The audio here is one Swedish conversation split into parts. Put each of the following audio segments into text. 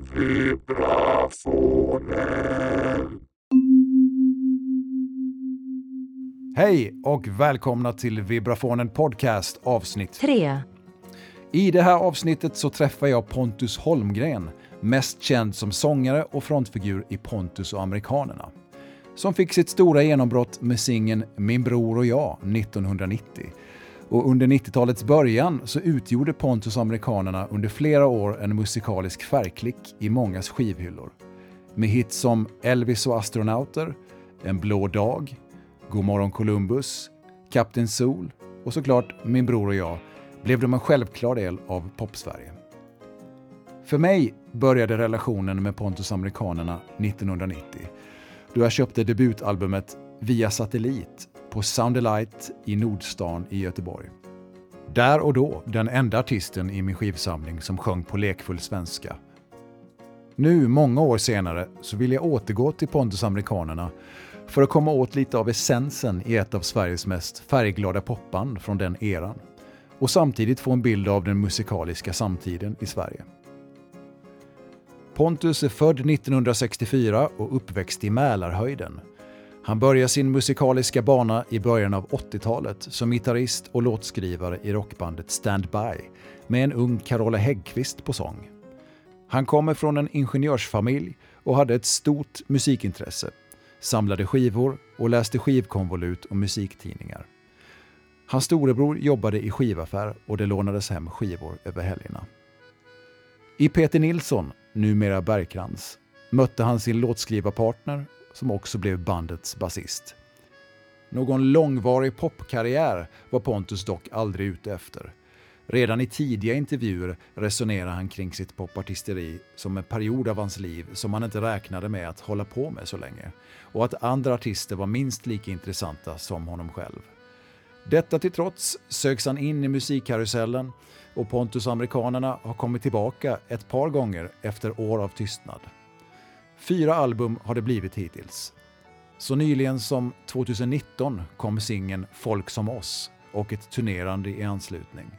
Vibrafonen. Hej och välkomna till Vibrafonen Podcast avsnitt 3. I det här avsnittet så träffar jag Pontus Holmgren, mest känd som sångare och frontfigur i Pontus och amerikanerna. Som fick sitt stora genombrott med singeln Min bror och jag 1990. Och under 90-talets början så utgjorde Pontus och amerikanerna under flera år en musikalisk färgklick i mångas skivhyllor. Med hits som Elvis och astronauter, En blå dag, God morgon Columbus, Kapten Sol och såklart Min bror och jag blev de en självklar del av Popsverige. För mig började relationen med Pontus Amerikanerna 1990 då jag köpte debutalbumet Via satellit på Sound Soundelight i Nordstan i Göteborg. Där och då den enda artisten i min skivsamling som sjöng på lekfull svenska. Nu, många år senare, så vill jag återgå till Pontus Amerikanerna för att komma åt lite av essensen i ett av Sveriges mest färgglada popband från den eran och samtidigt få en bild av den musikaliska samtiden i Sverige. Pontus är född 1964 och uppväxt i Mälarhöjden. Han började sin musikaliska bana i början av 80-talet som gitarrist och låtskrivare i rockbandet Stand By med en ung Carola Häggkvist på sång. Han kommer från en ingenjörsfamilj och hade ett stort musikintresse, samlade skivor och läste skivkonvolut och musiktidningar. Hans storebror jobbade i skivaffär och det lånades hem skivor över helgerna. I Peter Nilsson, numera Bergkrans, mötte han sin låtskrivarpartner som också blev bandets basist. Någon långvarig popkarriär var Pontus dock aldrig ute efter. Redan i tidiga intervjuer resonerar han kring sitt popartisteri som en period av hans liv som han inte räknade med att hålla på med så länge och att andra artister var minst lika intressanta som honom själv. Detta till trots söks han in i musikkarusellen och Pontus Amerikanerna har kommit tillbaka ett par gånger efter år av tystnad. Fyra album har det blivit hittills. Så nyligen som 2019 kom singeln Folk som oss och ett turnerande i anslutning.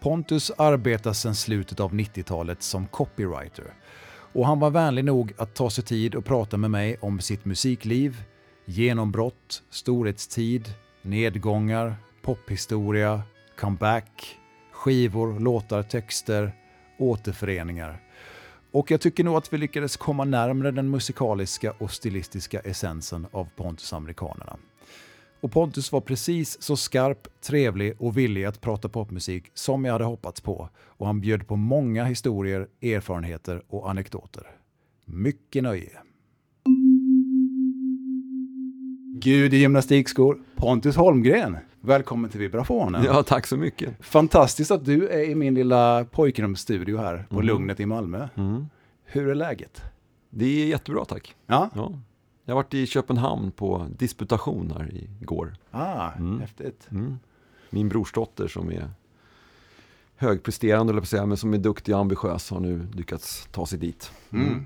Pontus arbetar sedan slutet av 90-talet som copywriter och han var vänlig nog att ta sig tid och prata med mig om sitt musikliv, genombrott, storhetstid, nedgångar, pophistoria, comeback, skivor, låtar, texter, återföreningar. Och jag tycker nog att vi lyckades komma närmare den musikaliska och stilistiska essensen av Pontus Amerikanerna. Och Pontus var precis så skarp, trevlig och villig att prata popmusik som jag hade hoppats på. Och han bjöd på många historier, erfarenheter och anekdoter. Mycket nöje. Gud i gymnastikskor, Pontus Holmgren. Välkommen till Vibrafonen. Ja, tack så mycket. Fantastiskt att du är i min lilla pojkrumsstudio här på Mm. Lugnet i Malmö. Mm. Hur är läget? Det är jättebra, tack. Ja, Ja. Jag har varit i Köpenhamn på disputation här igår. ah, Mm. häftigt. Mm. Min brorsdotter som är högpresterande, eller säga, men som är duktig och ambitiös har nu lyckats ta sig dit. Mm.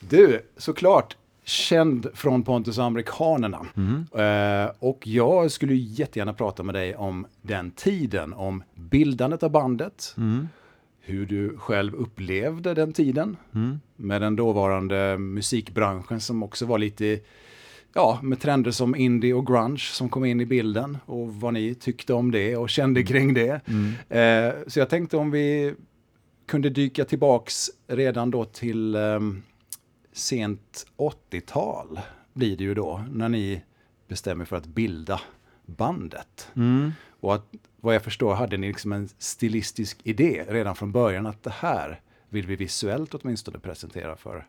Du, såklart känd från Pontus amerikanerna. Mm. Eh, och jag skulle jättegärna prata med dig om den tiden, om bildandet av bandet, Mm. hur du själv upplevde den tiden Mm. med den dåvarande musikbranschen som också var lite, ja, med trender som indie och grunge som kom in i bilden och vad ni tyckte om det och kände kring det. Mm. Eh, så jag tänkte om vi kunde dyka tillbaks redan då till ehm, sent 80-tal blir det ju då, när ni bestämmer för att bilda bandet. Mm. Och att, vad jag förstår hade ni liksom en stilistisk idé redan från början att det här vill vi visuellt åtminstone presentera för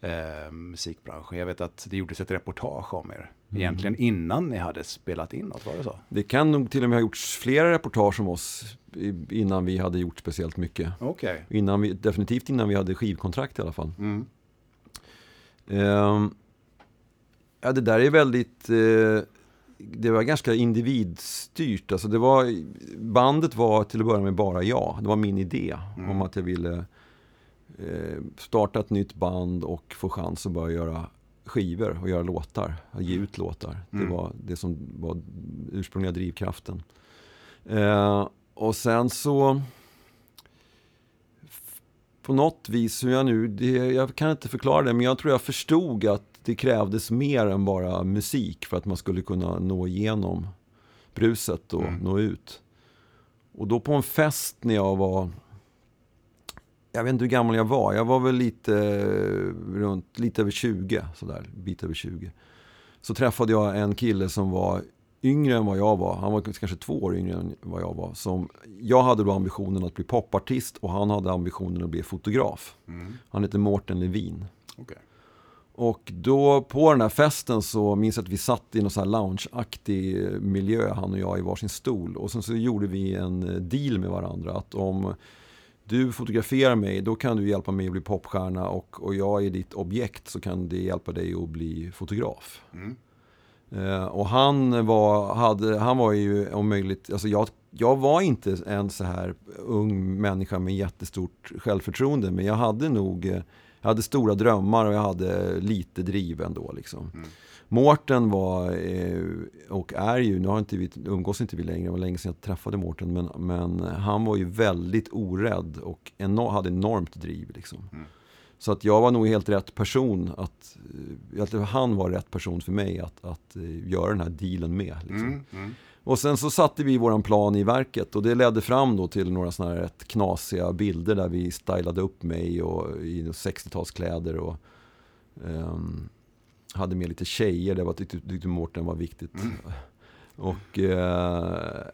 eh, musikbranschen. Jag vet att det gjordes ett reportage om er, egentligen innan ni hade spelat in något, var det så? Det kan nog till och med ha gjorts flera reportage om oss innan vi hade gjort speciellt mycket. Okej. Innan vi, definitivt innan vi hade skivkontrakt i alla fall. Mm. Ehm, ja, det där är väldigt, eh, det var ganska individstyrt. Alltså det var, bandet var till att börja med bara jag. Det var min idé Mm. om att jag ville eh, starta ett nytt band och få chans att börja göra skivor och göra låtar, att ge ut låtar. Mm. Det var det som var ursprungliga drivkraften. Eh, och sen så på något vis, hur jag nu, det, jag kan inte förklara det, men jag tror jag förstod att det krävdes mer än bara musik för att man skulle kunna nå igenom bruset och mm. nå ut. Och då på en fest när jag var, jag vet inte hur gammal jag var, jag var väl lite runt, lite över 20, sådär, bit över 20. Så träffade jag en kille som var yngre än vad jag var. Han var kanske två år yngre än vad jag var. Som, jag hade då ambitionen att bli popartist och han hade ambitionen att bli fotograf. Mm. Han heter Mårten Levin. Okay. Och då på den här festen så minns jag att vi satt i någon sån här loungeaktig miljö, han och jag i varsin stol. Och sen så gjorde vi en deal med varandra att om du fotograferar mig, då kan du hjälpa mig att bli popstjärna och, och jag är ditt objekt så kan det hjälpa dig att bli fotograf. Mm. Uh, och han var, hade, han var ju om möjligt, alltså jag, jag var inte en så här ung människa med jättestort självförtroende men jag hade nog, eh, jag hade stora drömmar och jag hade lite driv ändå liksom. Mm. Mårten var, eh, och är ju, nu har inte vi, umgås inte vi längre, det var länge sedan jag träffade Mårten, men, men han var ju väldigt orädd och enorm, hade enormt driv. Liksom. Mm. Så att jag var nog helt rätt person att, eh, han var rätt person för mig att, att eh, göra den här dealen med. Liksom. Mm, mm. Och sen så satte vi våran plan i verket och det ledde fram då till några sådana här rätt knasiga bilder där vi stylade upp mig och, i 60-talskläder och um, hade med lite tjejer, det var, tyckte, tyckte Mårten var viktigt. Mm. Och, eh,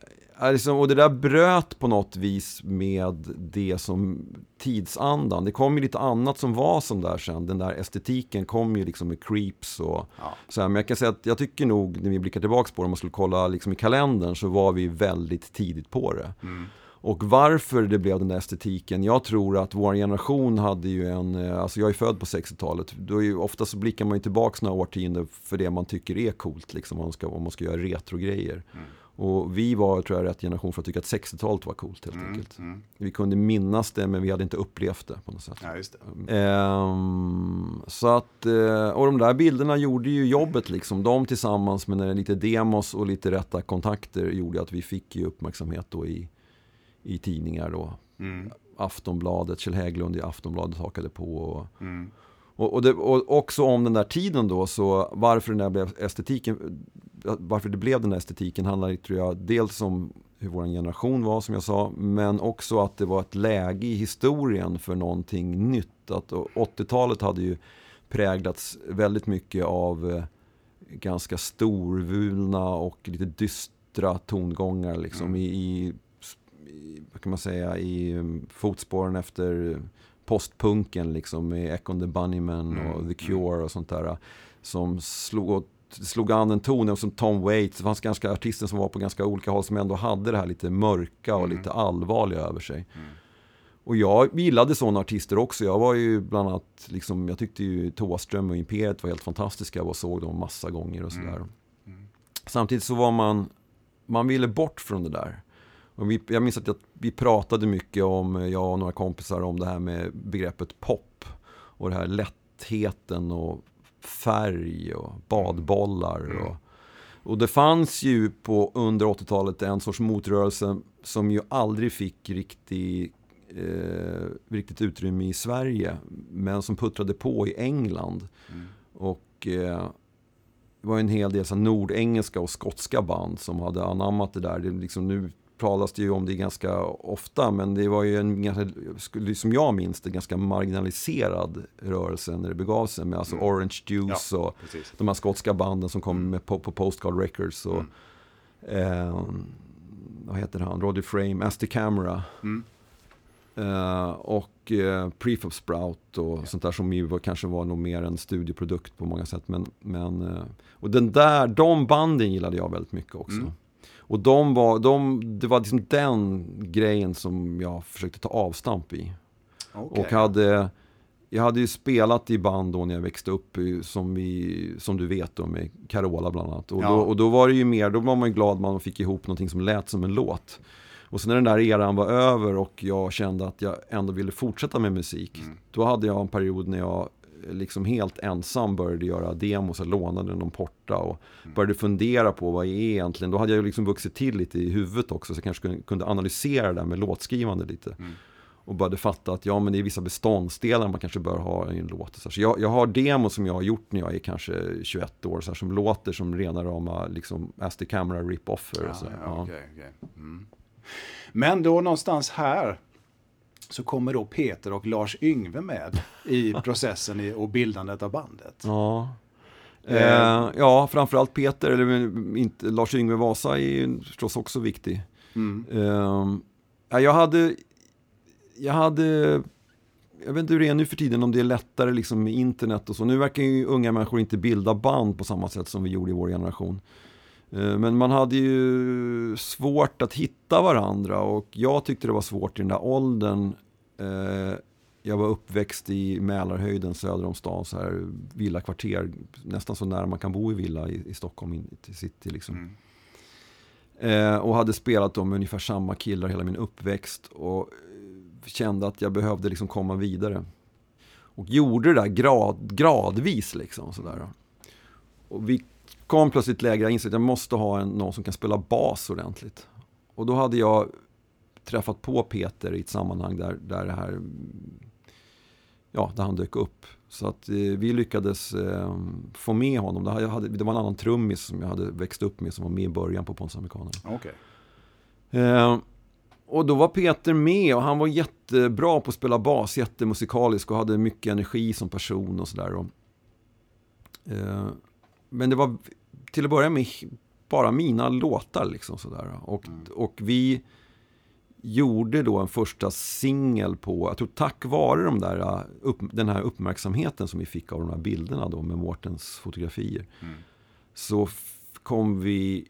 liksom, och det där bröt på något vis med det som tidsandan. Det kom ju lite annat som var som där sen. Den där estetiken kom ju liksom med creeps och ja. så här. Men jag kan säga att jag tycker nog när vi blickar tillbaka på det, om man skulle kolla liksom i kalendern så var vi väldigt tidigt på det. Mm. Och varför det blev den där estetiken, jag tror att vår generation hade ju en, eh, alltså jag är född på 60-talet, då är ju, ofta så blickar man ju tillbaka några årtionden för det man tycker är coolt, liksom, om, man ska, om man ska göra retrogrejer. Mm. Och vi var, tror jag, rätt generation för att tycka att 60-talet var coolt helt mm, enkelt. Mm. Vi kunde minnas det men vi hade inte upplevt det på något sätt. Ja, ehm, så att, eh, och de där bilderna gjorde ju jobbet liksom. De tillsammans med lite demos och lite rätta kontakter gjorde att vi fick ju uppmärksamhet då i i tidningar då. Mm. Aftonbladet, Kjell Hägglund i Aftonbladet hakade på. Och, mm. och, och, det, och, också om den där tiden då, så varför den där blev estetiken, varför det blev den där estetiken handlar tror jag dels om hur vår generation var som jag sa, men också att det var ett läge i historien för någonting nytt. Att 80-talet hade ju präglats väldigt mycket av eh, ganska storvulna och lite dystra tongångar liksom mm. i, i vad kan man säga, i um, fotspåren efter postpunken liksom med Echo the Bunnymen och mm. The Cure och sånt där. Som slog, slog an en ton, och som Tom Waits, det fanns ganska artister som var på ganska olika håll som ändå hade det här lite mörka och mm. lite allvarliga över sig. Mm. Och jag gillade sådana artister också. Jag var ju bland annat, liksom, jag tyckte ju Thåström och Imperiet var helt fantastiska och såg dem massa gånger och sådär. Mm. mm. Samtidigt så var man, man ville bort från det där. Och vi, jag minns att jag, vi pratade mycket om, jag och några kompisar, om det här med begreppet pop. Och det här lättheten och färg och badbollar. Mm. Och, och det fanns ju på, under 80-talet en sorts motrörelse som ju aldrig fick riktig, eh, riktigt utrymme i Sverige. Men som puttrade på i England. Mm. Och eh, det var en hel del så nordengelska och skotska band som hade anammat det där. Det liksom nu pratas det ju om det ganska ofta, men det var ju en ganska, som jag minns det, ganska marginaliserad rörelse när det begav sig med alltså mm. Orange Juice ja, och precis. de här skotska banden som kom mm. med på, på Postcard Records och mm. eh, vad heter han, Roddy Frame, Asti Camera. Mm. Uh, och uh, Prefab Sprout och ja. sånt där som ju var, kanske var nog mer en studieprodukt på många sätt. Men, men, uh, och den där, de banden gillade jag väldigt mycket också. Och de var, de, det var liksom den grejen som jag försökte ta avstamp i. Okay. Och hade, jag hade ju spelat i band då när jag växte upp, som, vi, som du vet då med Carola bland annat. Och, ja. då, och då var det ju mer, då var man ju glad man fick ihop någonting som lät som en låt. Och sen när den där eran var över och jag kände att jag ändå ville fortsätta med musik. Mm. Då hade jag en period när jag liksom helt ensam började göra demos och lånade någon porta och mm. började fundera på vad är egentligen, då hade jag liksom vuxit till lite i huvudet också så jag kanske kunde analysera det där med låtskrivande lite. Mm. och började fatta att ja, men det är vissa beståndsdelar man kanske bör ha i en låt. Så jag, jag har demo som jag har gjort när jag är kanske 21 år, så här, som låter som rena rama liksom, As the Camera rip-offer. Ja, ja, okay, okay. Mm. Men då någonstans här så kommer då Peter och Lars Yngve med i processen och bildandet av bandet. Ja. Eh, ja, framförallt Peter, eller inte, Lars Yngve Vasa är ju förstås också viktig. Mm. Eh, jag hade, jag hade, jag vet inte hur det är nu för tiden, om det är lättare liksom med internet och så. Nu verkar ju unga människor inte bilda band på samma sätt som vi gjorde i vår generation. Eh, men man hade ju svårt att hitta varandra och jag tyckte det var svårt i den där åldern. Eh, jag var uppväxt i Mälarhöjden söder om stan, så här villakvarter, nästan så nära man kan bo i villa i, i Stockholm, in till city liksom. Mm. Eh, och hade spelat då med ungefär samma killar hela min uppväxt och kände att jag behövde liksom komma vidare. Och gjorde det där grad, gradvis liksom sådär. Och vi kom plötsligt läge jag insåg att jag måste ha en, någon som kan spela bas ordentligt. Och då hade jag träffat på Peter i ett sammanhang där, där det här ja, där han dök upp. Så att eh, vi lyckades eh, få med honom. Det, hade, det var en annan trummis som jag hade växt upp med som var med i början på Pontus Amerikanerna. Okay. Eh, och då var Peter med och han var jättebra på att spela bas, jättemusikalisk och hade mycket energi som person och sådär. Eh, men det var till att börja med bara mina låtar liksom sådär. Och, mm. och vi gjorde då en första singel på, jag tror tack vare de där, upp, den här uppmärksamheten som vi fick av de här bilderna då med Mårtens fotografier. Mm. Så kom vi i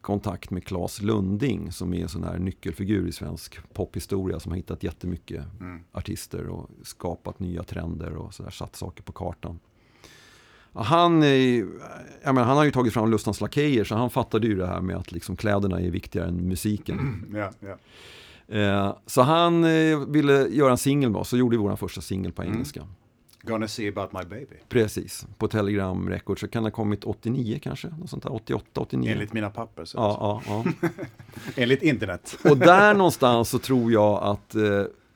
kontakt med Claes Lunding som är en sån här nyckelfigur i svensk pophistoria som har hittat jättemycket mm. artister och skapat nya trender och sådär, satt saker på kartan. Han, är, menar, han har ju tagit fram Lustans Lakejer så han fattade ju det här med att liksom kläderna är viktigare än musiken. Ja, ja. Eh, så han eh, ville göra en singel med oss, så gjorde vi vår första singel på mm. engelska. Mm. Gonna see about my baby. Precis, på Telegram Records. Så kan det ha kommit 89 kanske, något sånt där, 88, 89. Enligt mina papper. Så ja, ja, ja. Enligt internet. och där någonstans så tror jag att, eh,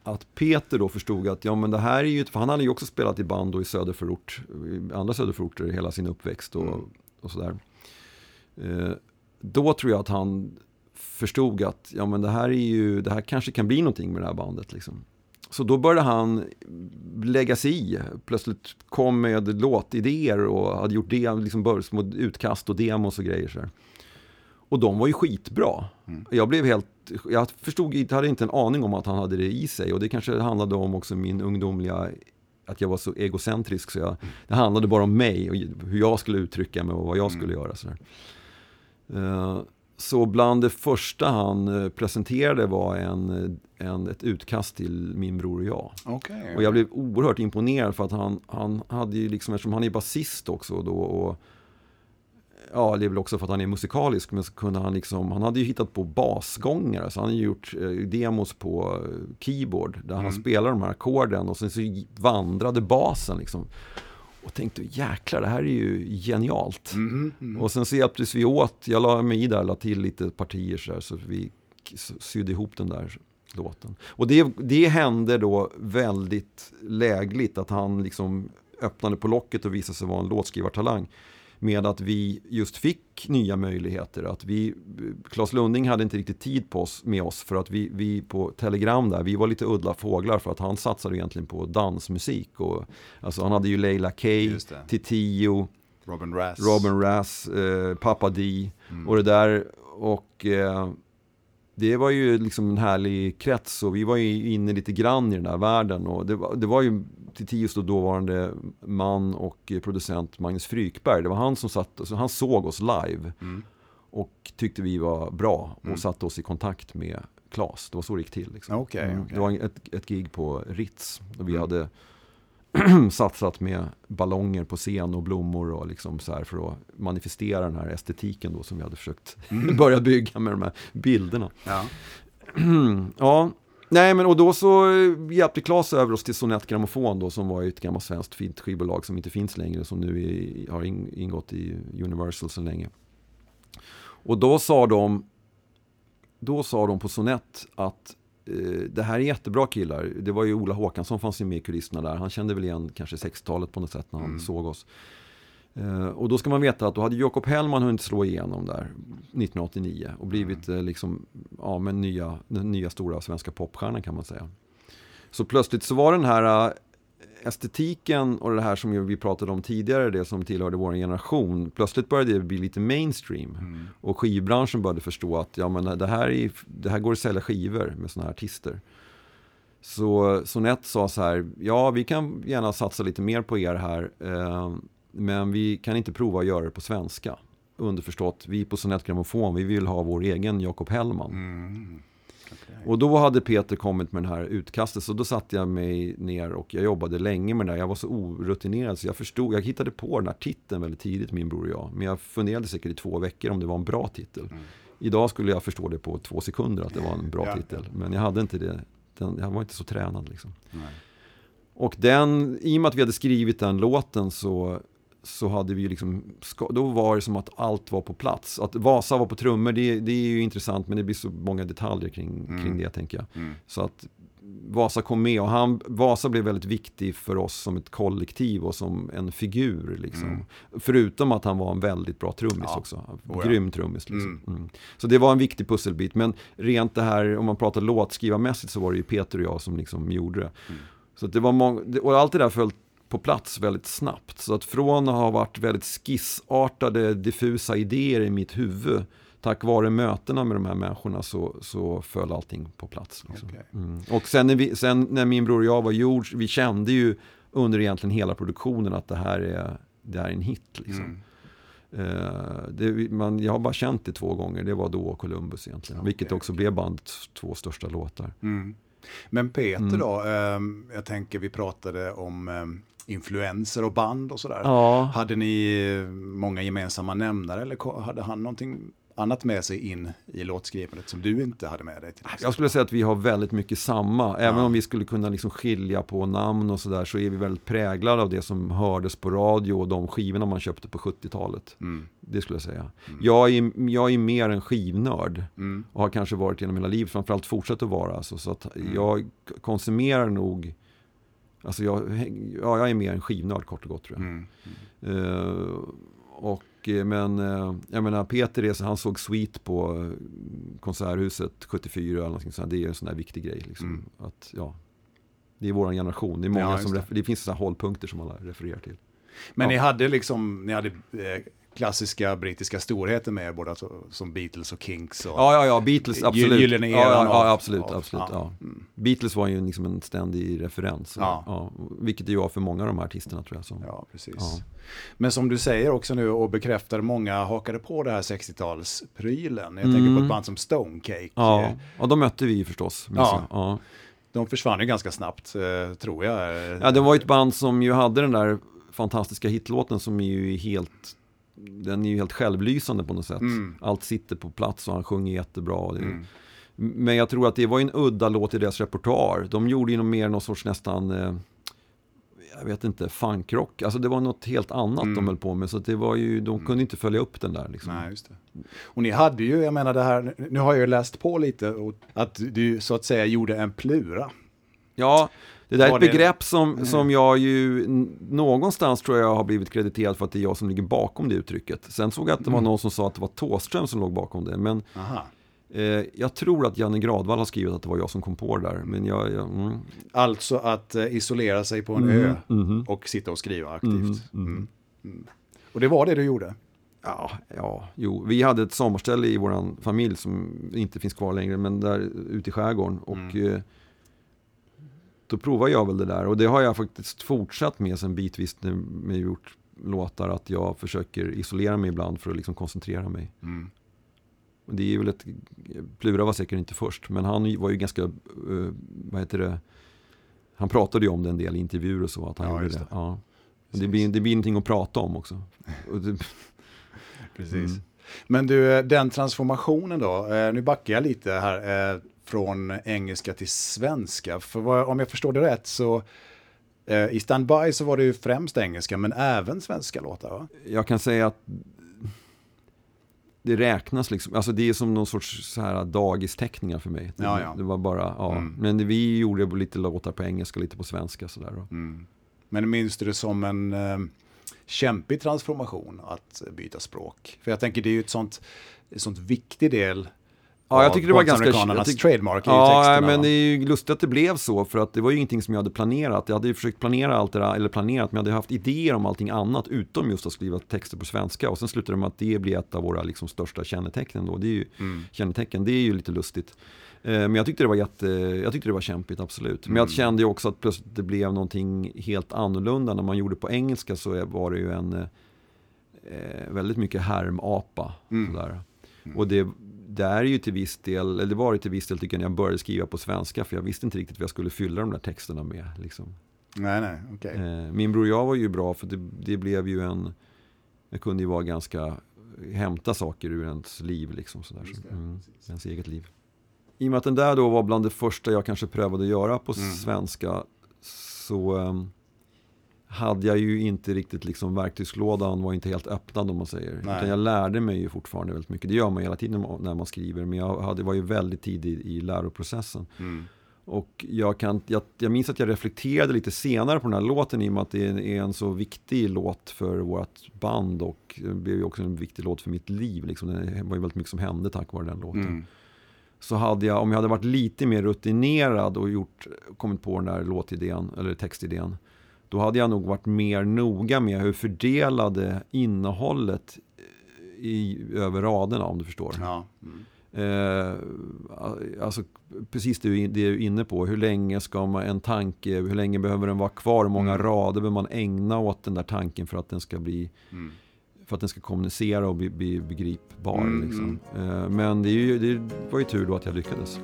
att Peter då förstod att ja men det här är ju, för han hade ju också spelat i band och i söderförort, i andra söderförorter hela sin uppväxt och, mm. och sådär. Eh, då tror jag att han förstod att ja, men det, här är ju, det här kanske kan bli någonting med det här bandet. Liksom. Så då började han lägga sig i. Plötsligt kom med låtidéer och hade gjort det, liksom små utkast och demos och grejer. Så här. Och de var ju skitbra. Mm. Jag blev helt, jag förstod inte, hade inte en aning om att han hade det i sig. Och det kanske handlade om också min ungdomliga, att jag var så egocentrisk. Så jag, det handlade bara om mig och hur jag skulle uttrycka mig och vad jag mm. skulle göra. Så uh, så bland det första han eh, presenterade var en, en, ett utkast till Min bror och jag. Okay, och jag blev oerhört imponerad för att han, han hade ju liksom, eftersom han är basist också då och Ja, det är väl också för att han är musikalisk, men så kunde han liksom, han hade ju hittat på basgångare, så han hade gjort eh, demos på eh, keyboard, där mm. han spelar de här ackorden och sen så vandrade basen liksom och tänkte jäklar det här är ju genialt. Mm, mm. Och sen så hjälptes vi åt, jag la mig i där, la till lite partier så, där, så vi sydde ihop den där låten. Och det, det hände då väldigt lägligt att han liksom öppnade på locket och visade sig vara en låtskrivartalang med att vi just fick nya möjligheter. Att vi, Claes Lunding hade inte riktigt tid på oss, med oss för att vi, vi på Telegram där, vi var lite udda fåglar för att han satsade egentligen på dansmusik. Och, alltså han hade ju Leila K, Titio, Robin Rass, Robin Rass eh, Papa D mm. och det där. Och eh, det var ju liksom en härlig krets och vi var ju inne lite grann i den här världen. Och det var, det var ju Titius då dåvarande man och producent Magnus Frykberg. Det var han som satt, alltså han såg oss live. Mm. Och tyckte vi var bra och mm. satte oss i kontakt med Klas. Det var så det gick till. Liksom. Okay, mm. okay. Det var ett, ett gig på Ritz. Och vi mm. hade satsat med ballonger på scen och blommor och liksom så här för att manifestera den här estetiken då som vi hade försökt mm. börja bygga med de här bilderna. Ja. ja, nej men och då så hjälpte Claes över oss till Sonett Grammofon då som var ett gammalt svenskt fint skivbolag som inte finns längre som nu är, har ingått i Universal så länge. Och då sa de då sa de på Sonett att det här är jättebra killar. Det var ju Ola Håkansson fanns ju med i kulisserna där. Han kände väl igen kanske 60-talet på något sätt när han mm. såg oss. Eh, och då ska man veta att då hade Jakob Hellman hunnit slå igenom där 1989 och blivit mm. liksom, ja, men nya, den nya stora svenska popstjärnan kan man säga. Så plötsligt så var den här estetiken och det här som vi pratade om tidigare, det som tillhörde vår generation, plötsligt började det bli lite mainstream. Mm. Och skivbranschen började förstå att ja, men det, här är, det här går att sälja skivor med sådana här artister. Så Sonett sa så här, ja vi kan gärna satsa lite mer på er här, eh, men vi kan inte prova att göra det på svenska. Underförstått, vi på Sonett Grammofon, vi vill ha vår egen Jakob Hellman. Mm. Och då hade Peter kommit med den här utkastet, så då satte jag mig ner och jag jobbade länge med det där. Jag var så orutinerad så jag förstod, jag hittade på den här titeln väldigt tidigt, min bror och jag. Men jag funderade säkert i två veckor om det var en bra titel. Mm. Idag skulle jag förstå det på två sekunder att det var en bra ja. titel. Men jag hade inte det, den, jag var inte så tränad liksom. Nej. Och den, i och med att vi hade skrivit den låten så så hade vi liksom, då var det som att allt var på plats. Att Vasa var på trummor, det, det är ju intressant men det blir så många detaljer kring, mm. kring det tänker jag. Mm. Så att Vasa kom med och han, Vasa blev väldigt viktig för oss som ett kollektiv och som en figur. Liksom. Mm. Förutom att han var en väldigt bra trummis ja. också. Oh, Grym trummis. Liksom. Mm. mm. Så det var en viktig pusselbit. Men rent det här, om man pratar låtskrivarmässigt så var det ju Peter och jag som liksom gjorde det. Mm. Så det var många, och allt det där följt på plats väldigt snabbt. Så att från att ha varit väldigt skissartade, diffusa idéer i mitt huvud tack vare mötena med de här människorna så, så föll allting på plats. Liksom. Okay. Mm. Och sen när, vi, sen när min bror och jag var gjord, vi kände ju under egentligen hela produktionen att det här är, det här är en hit. Liksom. Mm. Uh, det, man, jag har bara känt det två gånger, det var då och Columbus egentligen. Okay, vilket också okay. blev bandets två största låtar. Mm. Men Peter mm. då, um, jag tänker vi pratade om um, influenser och band och sådär. Ja. Hade ni många gemensamma nämnare eller hade han någonting annat med sig in i låtskrivandet som du inte hade med dig? Till jag skulle säga att vi har väldigt mycket samma. Även ja. om vi skulle kunna liksom skilja på namn och sådär så är vi väldigt präglade av det som hördes på radio och de skivorna man köpte på 70-talet. Mm. Det skulle jag säga. Mm. Jag, är, jag är mer en skivnörd mm. och har kanske varit genom hela livet, framförallt fortsätter att vara. Alltså, så att mm. jag konsumerar nog Alltså jag, ja, jag är mer en skivnörd kort och gott tror jag. Mm. Uh, och, eh, men uh, jag menar Peter är, han såg Sweet på Konserthuset 74 eller någonting sånt. Det är en sån där viktig grej. Liksom. Mm. Att, ja, det är vår generation. Det, är många ja, som det. det finns sådana hållpunkter som alla refererar till. Men ja. ni hade liksom, ni hade eh, klassiska brittiska storheter med både alltså, som Beatles och Kinks. Och ja, ja, ja, Beatles, absolut. Gyllene ja, ja, ja, absolut, av, absolut. Ja. Mm. Beatles var ju liksom en ständig referens. Ja. Ja, vilket det var för många av de här artisterna tror jag. Som, ja, precis. Men som du säger också nu och bekräftar, många hakade på det här 60-talsprylen. Jag mm. tänker på ett mm. band som Stonecake. Ja, och de mötte vi förstås. Ja. ja. De försvann ju ganska snabbt, eh, tror jag. Ja, det var ett band som ju hade den där fantastiska hitlåten som är ju helt den är ju helt självlysande på något sätt. Mm. Allt sitter på plats och han sjunger jättebra. Mm. Men jag tror att det var en udda låt i deras repertoar. De gjorde ju mer någon sorts nästan, eh, jag vet inte, funkrock. Alltså det var något helt annat mm. de höll på med. Så det var ju, de kunde inte följa upp den där. Liksom. Nej, just det. Och ni hade ju, jag menar det här, nu har jag ju läst på lite, att du så att säga gjorde en plura. Ja, det där är ett begrepp som, mm. som jag ju någonstans tror jag har blivit krediterad för att det är jag som ligger bakom det uttrycket. Sen såg jag att det var mm. någon som sa att det var Tåström som låg bakom det. Men eh, jag tror att Janne Gradvall har skrivit att det var jag som kom på det där. Men jag, jag mm. Alltså att eh, isolera sig på en mm. ö mm-hmm. och sitta och skriva aktivt. Mm-hmm. Mm. Och det var det du gjorde? Ja, ja, jo. Vi hade ett sommarställe i vår familj som inte finns kvar längre, men där ute i skärgården. Och eh, då provar jag väl det där. Och det har jag faktiskt fortsatt med sen bitvis när jag gjort låtar. Att jag försöker isolera mig ibland för att liksom koncentrera mig. Mm. Och det är väl ett, Plura var säkert inte först, men han var ju ganska, uh, vad heter det, han pratade ju om det en del i intervjuer och så. Att han ja, gjorde det. det. Ja. Det, blir, det blir någonting att prata om också. Precis. Mm. Men du, den transformationen då, eh, nu backar jag lite här. Från engelska till svenska. För vad, om jag förstår det rätt så eh, i Standby så var det ju främst engelska men även svenska låtar va? Jag kan säga att det räknas liksom, alltså det är som någon sorts så här dagisteckningar för mig. Det, Ja, ja. det var bara, ja. Mm. Men vi gjorde lite låtar på engelska, lite på svenska sådär. Mm. Men minns du det som en eh, kämpig transformation att byta språk? För jag tänker det är ju ett sånt, ett sånt viktig del Ja, jag tycker det var ganska... Jag tyck- trademark Ja, texterna. men va? det är ju lustigt att det blev så, för att det var ju ingenting som jag hade planerat. Jag hade ju försökt planera allt det där, eller planerat, men jag hade haft idéer om allting annat, utom just att skriva texter på svenska. Och sen slutade det med att det blir ett av våra liksom, största kännetecken då. Det är ju, Mm. kännetecken, det är ju lite lustigt. Eh, Men jag tyckte det var jätte, jag tyckte det var kämpigt, absolut. Men jag Mm. kände ju också att plötsligt det blev någonting helt annorlunda. När man gjorde på engelska så var det ju en eh, väldigt mycket härmapa. Mm. Sådär. Och det, det är ju till viss del, eller det var ju till viss del tycker jag när jag började skriva på svenska för jag visste inte riktigt vad jag skulle fylla de där texterna med. Liksom. Nej, nej, okej. Eh, min bror och jag var ju bra för det, det blev ju en, det kunde ju vara ganska, hämta saker ur ens liv liksom sådär. Det, mm, ens eget liv. I och med att den där då var bland det första jag kanske prövade att göra på Mm. svenska så ehm, hade jag ju inte riktigt liksom verktygslådan var inte helt öppnad om man säger. Nej. Utan jag lärde mig ju fortfarande väldigt mycket. Det gör man hela tiden när man skriver. Men jag hade, var ju väldigt tidig i läroprocessen. Mm. Och jag, kan, jag, jag minns att jag reflekterade lite senare på den här låten i och med att det är en så viktig låt för vårt band och det blev ju också en viktig låt för mitt liv. Liksom. Det var ju väldigt mycket som hände tack vare den låten. Mm. Så hade jag, om jag hade varit lite mer rutinerad och gjort, kommit på den där låtidén, eller textidén, då hade jag nog varit mer noga med hur fördelade innehållet i, över raderna om du förstår. Ja. Mm. Eh, alltså precis det du det du är inne på. Hur länge ska man en tanke, hur länge behöver den vara kvar? Hur många Mm. rader behöver man ägna åt den där tanken för att den ska bli Mm. för att den ska kommunicera och bli, bli begripbar. Mm, Liksom. Eh, men det, är ju, det var ju tur då att jag lyckades.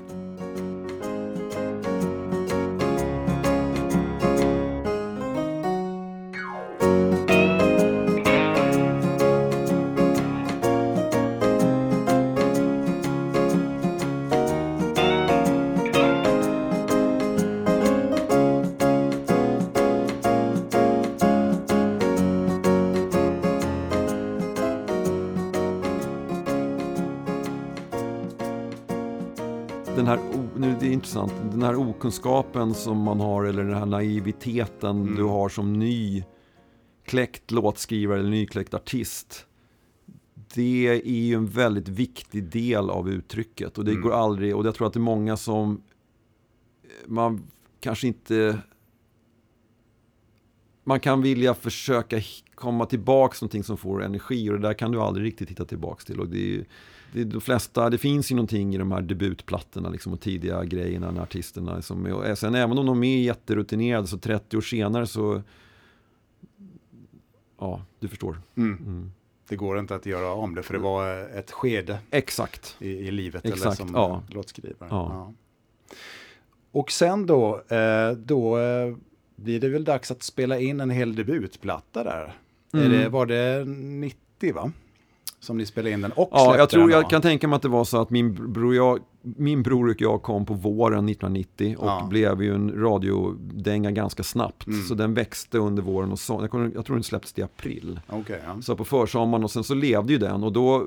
Intressant, den här okunskapen som man har eller den här naiviteten Mm. du har som ny kläckt låtskrivare eller nykläckt artist. Det är ju en väldigt viktig del av uttrycket och det Mm. går aldrig, och jag tror att det är många som man kanske inte man kan vilja försöka komma tillbaka till någonting som får energi och det där kan du aldrig riktigt hitta tillbaka till. Och det, är, det, de flesta, det finns ju någonting i de här debutplattorna liksom, och tidiga grejerna när artisterna som är, och sen även om de är jätterutinerade så 30 år senare så Ja, du förstår. Mm. Mm. Det går inte att göra om det för det var ett skede Exakt. i, i livet eller Exakt, som ja. låtskrivare. Ja. Och sen då, eh, då eh, blir det väl dags att spela in en hel debutplatta där. Är Mm. det, var det 90 va? Som ni spelade in den och Ja, jag tror den jag kan tänka mig att det var så att min bror, jag, min bror och jag kom på våren 1990 och Ja. blev ju en radiodänga ganska snabbt. Mm. Så den växte under våren och så, jag, kommer- jag tror den släpptes i april. Okej, ja. Så på försommaren och sen så levde ju den och då,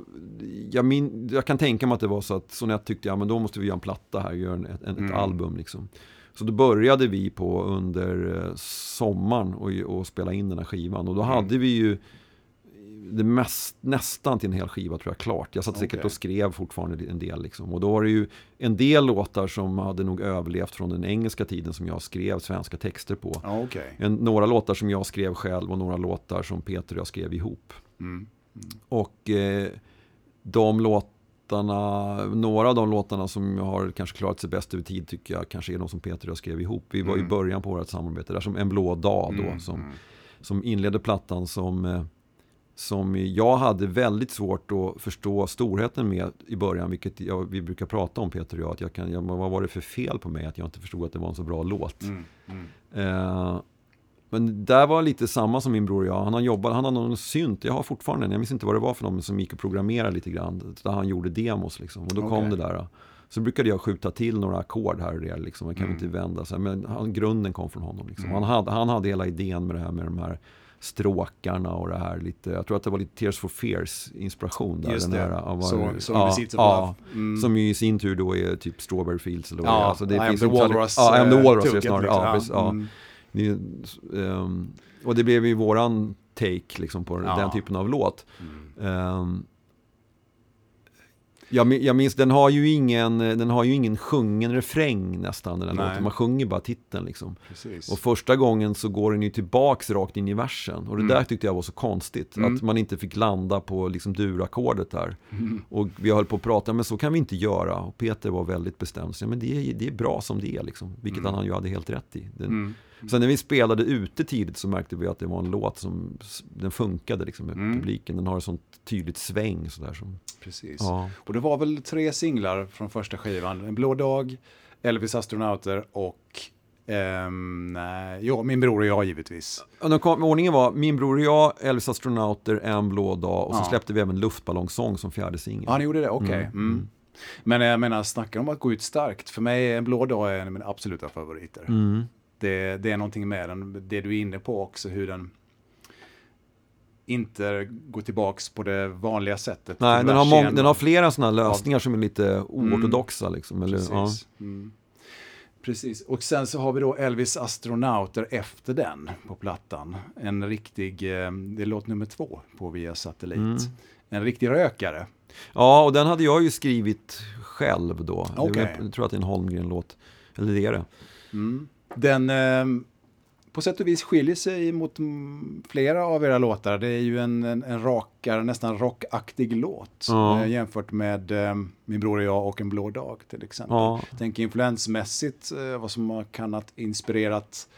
jag, min, jag kan tänka mig att det var så att Sonett tyckte, ja men då måste vi göra en platta här, göra en, ett, ett Mm. album liksom. Så då började vi på under eh, sommaren och, och spela in den här skivan och då Mm. hade vi ju det mest, nästan till en hel skiva tror jag klart. Jag satt säkert Okej. och skrev fortfarande en del liksom. Och då var det ju en del låtar som hade nog överlevt från den engelska tiden som jag skrev svenska texter på. Okej. En, några låtar som jag skrev själv och några låtar som Peter och jag skrev ihop. Mm. Och eh, de låtarna, några av de låtarna som har kanske klarat sig bäst över tid tycker jag kanske är de som Peter och jag skrev ihop. Vi var i Mm. början på vårt samarbete där som En blå dag då Mm, som, mm. som inledde plattan som, eh, som jag hade väldigt svårt att förstå storheten med i början, vilket jag, vi brukar prata om Peter och jag, att jag kan, jag, vad var det för fel på mig att jag inte förstod att det var en så bra låt. Mm. Mm. Eh, men där var lite samma som min bror och jag. Han har jobbat, han har någon synt, jag har fortfarande jag minns inte vad det var för någon som gick och programmerade lite grann. Där han gjorde demos liksom. Och då kom Okej. det där. Så brukade jag skjuta till några ackord här och där liksom. Jag kan Mm. inte vända sig. Men han, grunden kom från honom liksom. Mm. Han, hade, han hade hela idén med det här med de här stråkarna och det här lite, jag tror att det var lite Tears for Fears inspiration där. Just den det, här, av- så, som ja, ja. Mm. Som ju i sin tur då är typ Strawberry Fields eller ja, det. Alltså det I am the Walrus. Ja, I am the eh, Walrus är snarare. liksom. Ja, precis, ja. Mm. Det, ehm, och det blev ju våran take liksom på den typen av låt. Mm. Ehm, jag, jag minns, den har ju ingen, den har ju ingen sjungen refräng nästan, den låten. Man sjunger bara titeln liksom. Precis. Och första gången så går den ju tillbaks rakt in i versen. Och det Mm. där tyckte jag var så konstigt. Mm. Att man inte fick landa på liksom durackordet där. Mm. Och vi höll på att prata, men så kan vi inte göra. Och Peter var väldigt bestämd. Så, ja, men det, är, det är bra som det är, liksom. vilket Mm. han ju hade helt rätt i. Den, Mm. Sen när vi spelade ute tidigt så märkte vi att det var en låt som den funkade liksom, med Mm. publiken. Den har ett sånt tydligt sväng. Sådär, som, Precis. ja. Och det var väl tre singlar från första skivan. En blå dag, Elvis astronauter och ehm, nej, ja, min bror och jag givetvis. Kom, ordningen var Min bror och jag, Elvis astronauter, En blå dag och så Ja. släppte vi även Luftballongsång som fjärde singel. Ja, ni gjorde det? Okej. Mm, Mm. mm. Men jag menar, snacka om att gå ut starkt. För mig är en blå dag en av mina absoluta favoriter. Mm. Det, det är någonting med den, det du är inne på också, hur den inte går tillbaks på det vanliga sättet. Nej, den har, mång, den har flera sådana lösningar som är lite Mm. oortodoxa. Liksom, eller, ja. Precis. Mm. Precis. Och sen så har vi då Elvis astronauter efter den på plattan. En riktig, eh, det är låt nummer två på Via Satellit. Mm. En riktig rökare. ja, och den hade jag ju skrivit själv då. Var- Jag tror att det är en Holmgren-låt. Eller det är det. Mm. Den eh, på sätt och vis skiljer sig mot flera av era låtar. Det är ju en, en, en rakare, nästan rockaktig låt. Ja. Eh, jämfört med eh, Min bror och jag och En blå dag till exempel. Ja. Tänk influensmässigt eh, vad som har kunnat inspirerat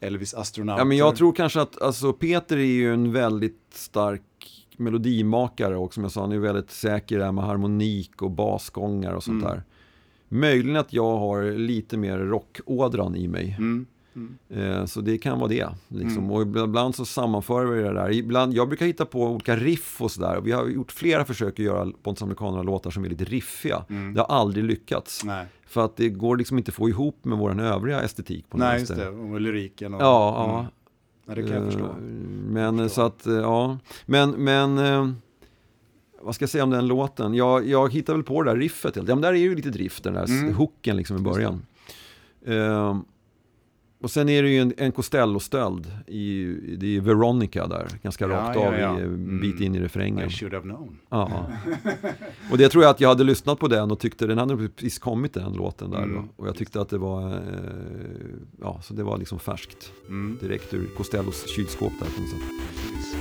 Elvis astronauter. Ja, men jag tror kanske att alltså, Peter är ju en väldigt stark melodimakare och som jag sa, han är väldigt säker där med harmonik och basgångar och sånt Mm. där. Möjligen att jag har lite mer rockådran i mig. Mm. Mm. Så det kan vara det. Liksom. Mm. Och ibland så sammanför vi det där. Ibland, jag brukar hitta på olika riff och sådär. Vi har gjort flera försök att göra Pontus Amerikanerna-låtar som är lite riffiga. Mm. Det har aldrig lyckats. Nej. För att det går liksom inte att få ihop med vår övriga estetik på något Nej, just det. Och lyriken. Och, Ja, ja. Mm. Nej, det kan jag Eh, förstå. Men Förstår. så att, eh, ja. Men, men vad ska jag säga om den låten? Jag, jag hittade väl på det där riffet. Ja, men där är ju lite drift, den där Mm. hooken liksom i början. Eh, och sen är det ju en, en Costello-stöld. I, det är Veronica där, ganska Ja, rakt ja, av ja. en Mm. bit in i refrängen. I should have known. Ja. Och det tror jag att jag hade lyssnat på den och tyckte den hade precis kommit den låten där. Mm. Och jag tyckte att det var, eh, ja, så det var liksom färskt. Mm. Direkt ur Costellos kylskåp där på något sätt. Precis.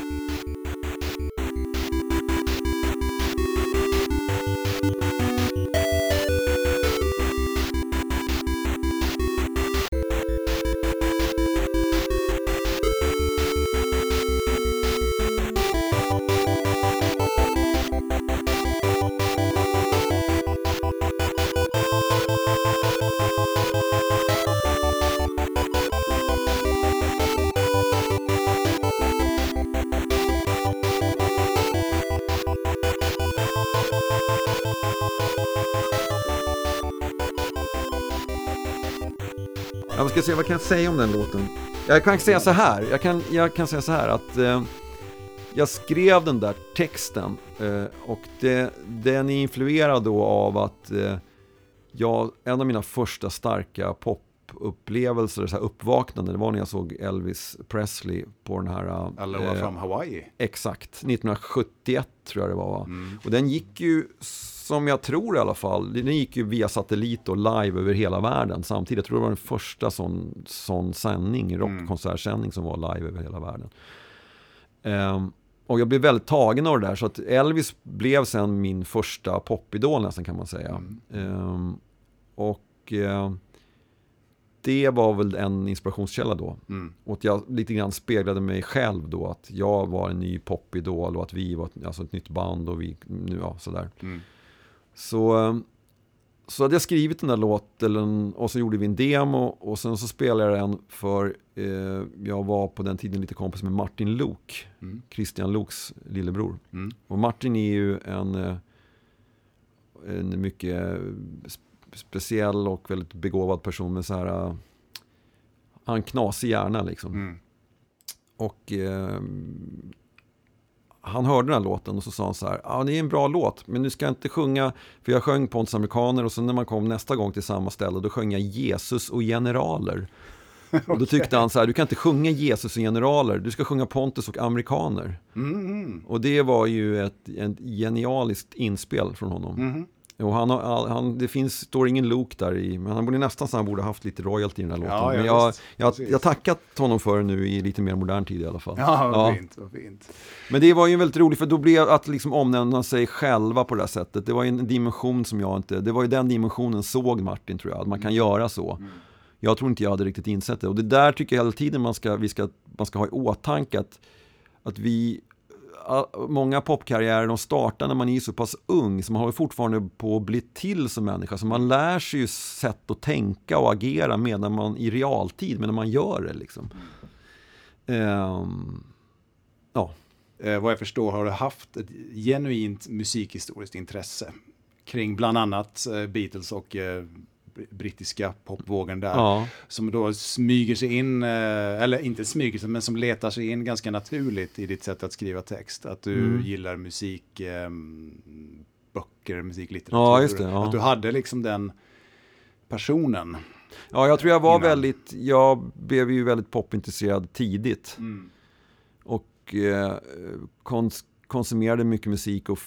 Kan jag säga om den låten? Jag kan säga så här, jag kan, jag kan säga så här att eh, jag skrev den där texten eh, och det, den är influerad då av att eh, jag, en av mina första starka popupplevelser, så här uppvaknande, det var när jag såg Elvis Presley på den här... eh, Aloha from Hawaii. Exakt, 1971 tror jag det var. va? Mm. Och den gick ju, som jag tror i alla fall, den gick ju via satellit och live över hela världen samtidigt. Jag tror det var den första sån, sån sändning, rockkonsertsändning som var live över hela världen. Ehm, och jag blev väldigt tagen av det där, så att Elvis blev sen min första popidol nästan kan man säga. Mm. Ehm, och eh, det var väl en inspirationskälla då. Mm. Och att jag lite grann speglade mig själv då, att jag var en ny popidol och att vi var ett, alltså ett nytt band och vi, nu, ja sådär. Mm. Så, så hade jag skrivit den där låten och så gjorde vi en demo och sen så spelade jag den för, eh, jag var på den tiden lite kompis med Martin Luuk, Mm. Christian Luuks lillebror. Mm. Och Martin är ju en, eh, en mycket sp- speciell och väldigt begåvad person med så här, eh, han knasig hjärna liksom. Mm. och eh, han hörde den här låten och så sa han så här, ja det är en bra låt, men du ska inte sjunga, för jag sjöng Pontus Amerikaner och sen när man kom nästa gång till samma ställe, då sjöng jag Jesus och generaler. Och då tyckte han så här, du kan inte sjunga Jesus och generaler, du ska sjunga Pontus och amerikaner. Mm. Och det var ju ett, ett genialiskt inspel från honom. Mm. Och han har, han, det finns, står ingen Luke där i, men han borde nästan så han borde haft lite royalty i den här låten. Ja, ja, men jag, visst. jag, jag tackat honom för det nu i lite mer modern tid i alla fall. Ja, vad Ja. fint, vad fint. Men det var ju väldigt roligt för då blev att liksom omnämna sig själva på det här sättet. Det var ju en dimension som jag inte, det var ju den dimensionen såg Martin tror jag, att man kan göra så. Jag tror inte jag hade riktigt insett det. Och det där tycker jag hela tiden man ska, vi ska, man ska ha i åtanke att, att vi Många popkarriärer de startar när man är så pass ung så man håller fortfarande på att bli till som människa. Så man lär sig ju sätt att tänka och agera medan man i realtid, medan man gör det liksom. Um, ja, Eh, vad jag förstår har du haft ett genuint musikhistoriskt intresse kring bland annat eh, Beatles och eh, brittiska popvågen där. ja. Som då smyger sig in, eh, eller inte smyger sig, men som letar sig in ganska naturligt i ditt sätt att skriva text. Att du Mm. gillar musik, eh, böcker, musiklitteratur. Ja, just det, ja. Att du hade liksom den personen. Ja, jag tror jag var Innan. väldigt, jag blev ju väldigt popintresserad tidigt. Och eh, kons konsumerade mycket musik och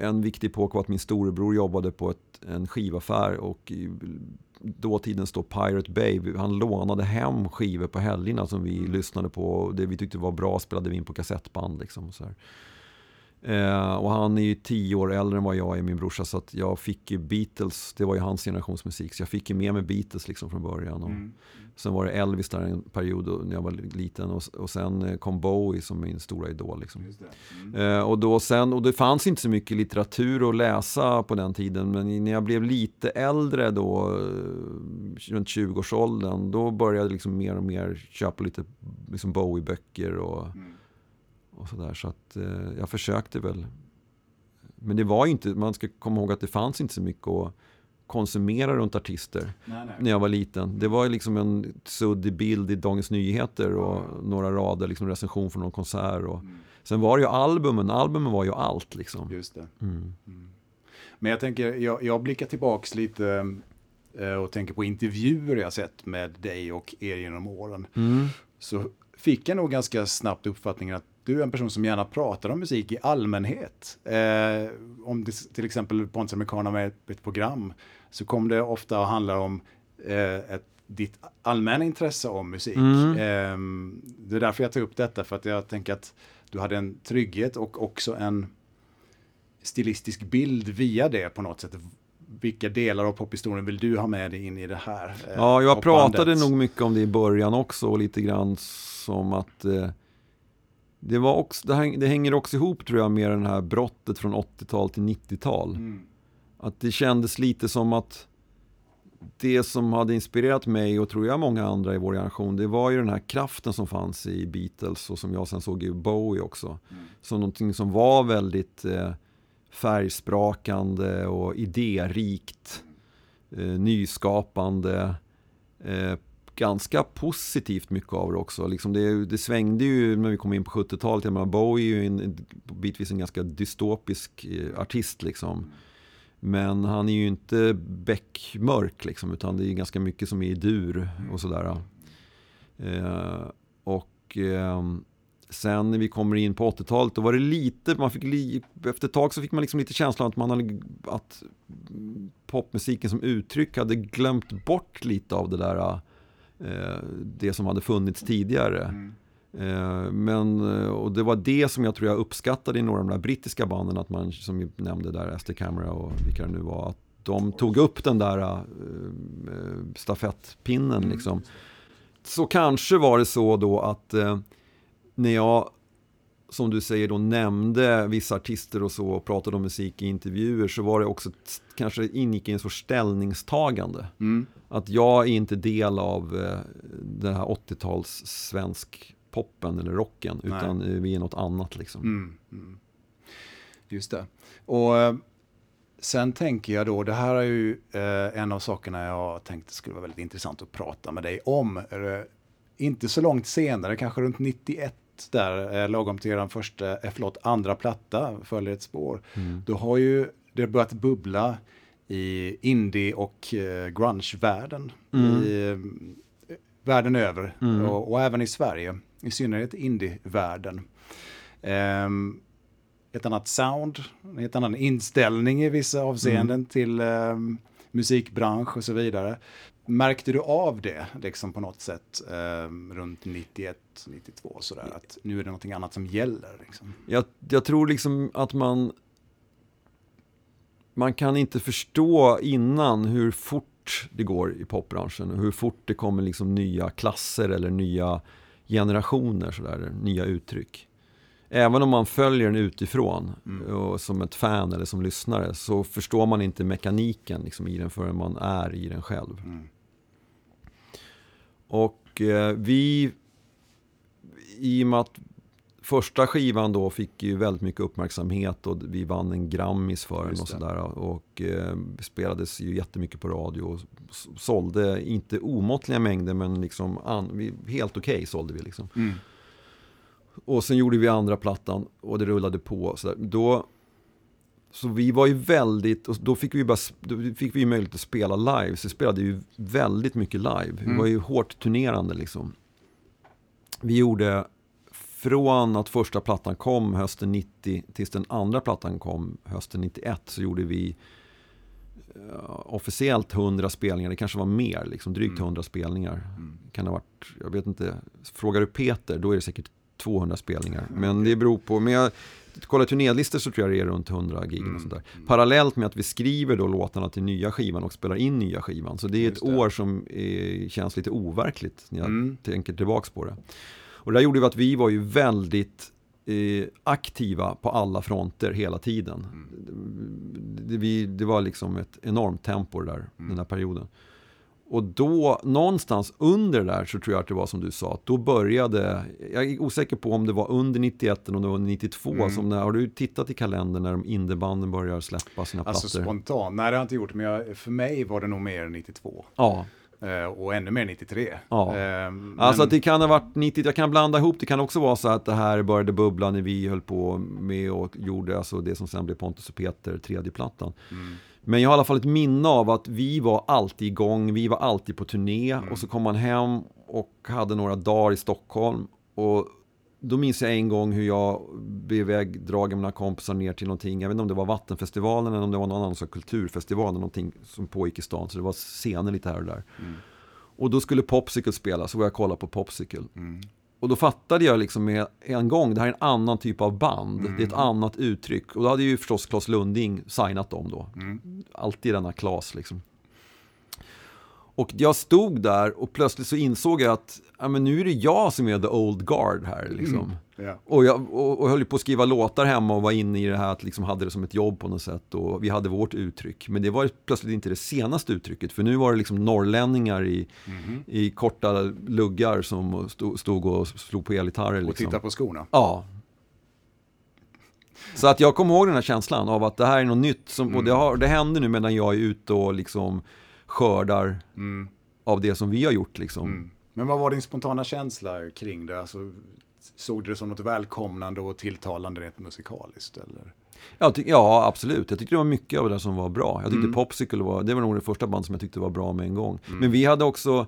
en viktig epok var att min storebror jobbade på ett, en skivaffär och i dåtidens då Pirate Bay, han lånade hem skivor på helgerna som vi lyssnade på det vi tyckte var bra spelade vi in på kassettband liksom. Och så här. Eh, och han är ju tio år äldre än vad jag är, min brorsa, så att jag fick ju Beatles, det var ju hans generationsmusik, så jag fick ju med mig Beatles liksom från början. Och Sen var det Elvis där en period när jag var liten och, och sen eh, kom Bowie som min stora idol. Liksom. Eh, och, då sen, och det fanns inte så mycket litteratur att läsa på den tiden, men när jag blev lite äldre då, eh, runt 20-årsåldern, då började jag liksom mer och mer köpa lite liksom Bowie-böcker och, och sådär. Så att eh, jag försökte väl. Men det var inte, man ska komma ihåg att det fanns inte så mycket att konsumera runt artister Nej, nej. när jag var liten. Det var ju liksom en suddig bild i Dagens Nyheter och några rader liksom recension från någon konsert. Och, Sen var det ju albumen, albumen var ju allt liksom. Just det. Mm. Men jag tänker, jag, jag blickar tillbaks lite eh, och tänker på intervjuer jag sett med dig och er genom åren. Mm. Så fick jag nog ganska snabbt uppfattningen att du är en person som gärna pratar om musik i allmänhet. Eh, om det, till exempel Pontus Americana med ett, program så kom det ofta att handla om eh, ett, ditt allmänna intresse om musik. Mm. Eh, det är därför jag tar upp detta, för att jag tänker att du hade en trygghet och också en stilistisk bild via det på något sätt. Vilka delar av pophistorien vill du ha med dig in i det här? eh, Ja, jag pratade nog mycket om det i början också och lite grann som att eh, det, var också, det, häng, det hänger också ihop tror jag med det här brottet från 80-tal till 90-tal. Mm. Att det kändes lite som att det som hade inspirerat mig och tror jag många andra i vår generation, det var ju den här kraften som fanns i Beatles och som jag sen såg i Bowie också. Som någonting som var väldigt eh, färgsprakande och idérikt, eh, nyskapande, eh, ganska positivt mycket av det också. Liksom det, det svängde ju när vi kom in på 70-talet. Jag menar, Bowie är ju en, bitvis en ganska dystopisk eh, artist liksom. Men han är ju inte bäckmörk liksom, utan det är ju ganska mycket som är i dur och sådär. Eh, och eh, sen när vi kommer in på 80-talet, då var det lite, man fick li, efter ett tag så fick man liksom lite känslan att man hade, att popmusiken som uttryck hade glömt bort lite av det där, eh, det som hade funnits tidigare. Eh, Men, eh, och det var det som jag tror jag uppskattade i några av de där brittiska banden, att man, som vi nämnde där, SD Camera och vilka det nu var, att de tog upp den där eh, eh, stafettpinnen liksom. Så kanske var det så då att eh, när jag, som du säger då, nämnde vissa artister och så och pratade om musik i intervjuer så var det också, kanske ingick i en sorts ställningstagande. Mm. Att jag är inte del av eh, den här 80-tals svensk poppen eller rocken, Nej. utan eh, vi är något annat liksom. Mm, mm. Just det. Och eh, sen tänker jag då, det här är ju eh, en av sakerna jag tänkte skulle vara väldigt intressant att prata med dig om. Inte så långt senare, kanske runt 91 91 där, eh, lagom till den första, eh, förlåt, andra platta, Följer ett spår. Mm. Då har ju det börjat bubbla i indie och eh, grunge-världen. Mm. I, eh, världen över mm. och, och, även i Sverige, i synnerhet indie-världen. Um, ett annat sound, en helt annan inställning i vissa avseenden mm. till um, musikbransch och så vidare. Märkte du av det liksom på något sätt um, runt 91, 92 sådär att nu är det någonting annat som gäller? Liksom? Jag, jag tror liksom att man man kan inte förstå innan hur fort det går i popbranschen och hur fort det kommer liksom nya klasser eller nya generationer, sådär, nya uttryck. Även om man följer den utifrån mm. och som ett fan eller som lyssnare så förstår man inte mekaniken liksom, i den förrän man är i den själv. Mm. Och eh, vi, i och med att första skivan då fick ju väldigt mycket uppmärksamhet och vi vann en Grammis för den och sådär. Och eh, spelades ju jättemycket på radio och sålde inte omåttliga mängder men liksom an, helt okej okay sålde vi liksom. Mm. Och sen gjorde vi andra plattan och det rullade på. Så, där. Då, så vi var ju väldigt, och då fick vi, bara, då fick vi möjlighet att spela live. Så vi spelade ju väldigt mycket live. Vi mm. var ju hårt turnerande liksom. Vi gjorde från att första plattan kom hösten 90 tills den andra plattan kom hösten 91 så gjorde vi uh, officiellt 100 spelningar, det kanske var mer, liksom, drygt mm. 100 spelningar. Mm. Kan ha varit, jag vet inte, frågar du Peter då är det säkert 200 spelningar. Mm. Men det beror på, men jag kollar turnélistor så tror jag det är runt 100 gig mm. och sådär. Parallellt med att vi skriver då låtarna till nya skivan och spelar in nya skivan. Så det är ett det. år som är, känns lite overkligt när jag mm. tänker tillbaks på det. Och det där gjorde vi att vi var ju väldigt eh, aktiva på alla fronter hela tiden. Mm. Det, vi, det, var liksom ett enormt tempo där, mm. den här perioden. Och då, någonstans under där så tror jag att det var som du sa, att då började, jag är osäker på om det var under 91 eller om det var 92, mm. som när, har du tittat i kalendern när de indiebanden börjar släppa sina alltså, plattor? Alltså spontant, nej det har jag inte gjort, men jag, för mig var det nog mer 92. Ja. Eh, och ännu mer 93. Ja. Eh, men... Alltså det kan ha varit 90, jag kan blanda ihop, det kan också vara så att det här började bubbla när vi höll på med och gjorde alltså det som sen blev Pontus och Peter, tredje plattan. Mm. Men jag har i alla fall ett minne av att vi var alltid igång, vi var alltid på turné mm. och så kom man hem och hade några dagar i Stockholm. Och då minns jag en gång hur jag blev ivägdragen med mina kompisar ner till någonting, jag vet inte om det var Vattenfestivalen eller om det var någon annan sån kulturfestival eller någonting som pågick i stan, så det var scener lite här och där. Mm. Och då skulle Popsicle spela, så var jag kolla på Popsicle. Mm. Och då fattade jag liksom med en gång, det här är en annan typ av band, mm. det är ett annat uttryck. Och då hade ju förstås Klas Lunding signat dem då. Mm. Alltid denna Klas liksom. Och jag stod där och plötsligt så insåg jag att ja, men nu är det jag som är the old guard här. Liksom. Mm. Yeah. Och jag och, och höll på att skriva låtar hemma och var inne i det här att liksom hade det som ett jobb på något sätt. Och vi hade vårt uttryck. Men det var plötsligt inte det senaste uttrycket. För nu var det liksom norrlänningar i, mm. i korta luggar som stod, stod och slog på elgitarrer. Liksom. Och tittade på skorna. Ja. Så att jag kommer ihåg den här känslan av att det här är något nytt. Som, mm. Och det, har, det händer nu medan jag är ute och liksom skördar mm. av det som vi har gjort. Liksom. Mm. Men vad var din spontana känsla kring det? Alltså, såg du det som något välkomnande och tilltalande rent musikaliskt? Eller? Ja, ja, absolut. Jag tyckte det var mycket av det som var bra. Jag tyckte mm. Popsicle var, det var nog det första band som jag tyckte var bra med en gång. Mm. Men vi hade också,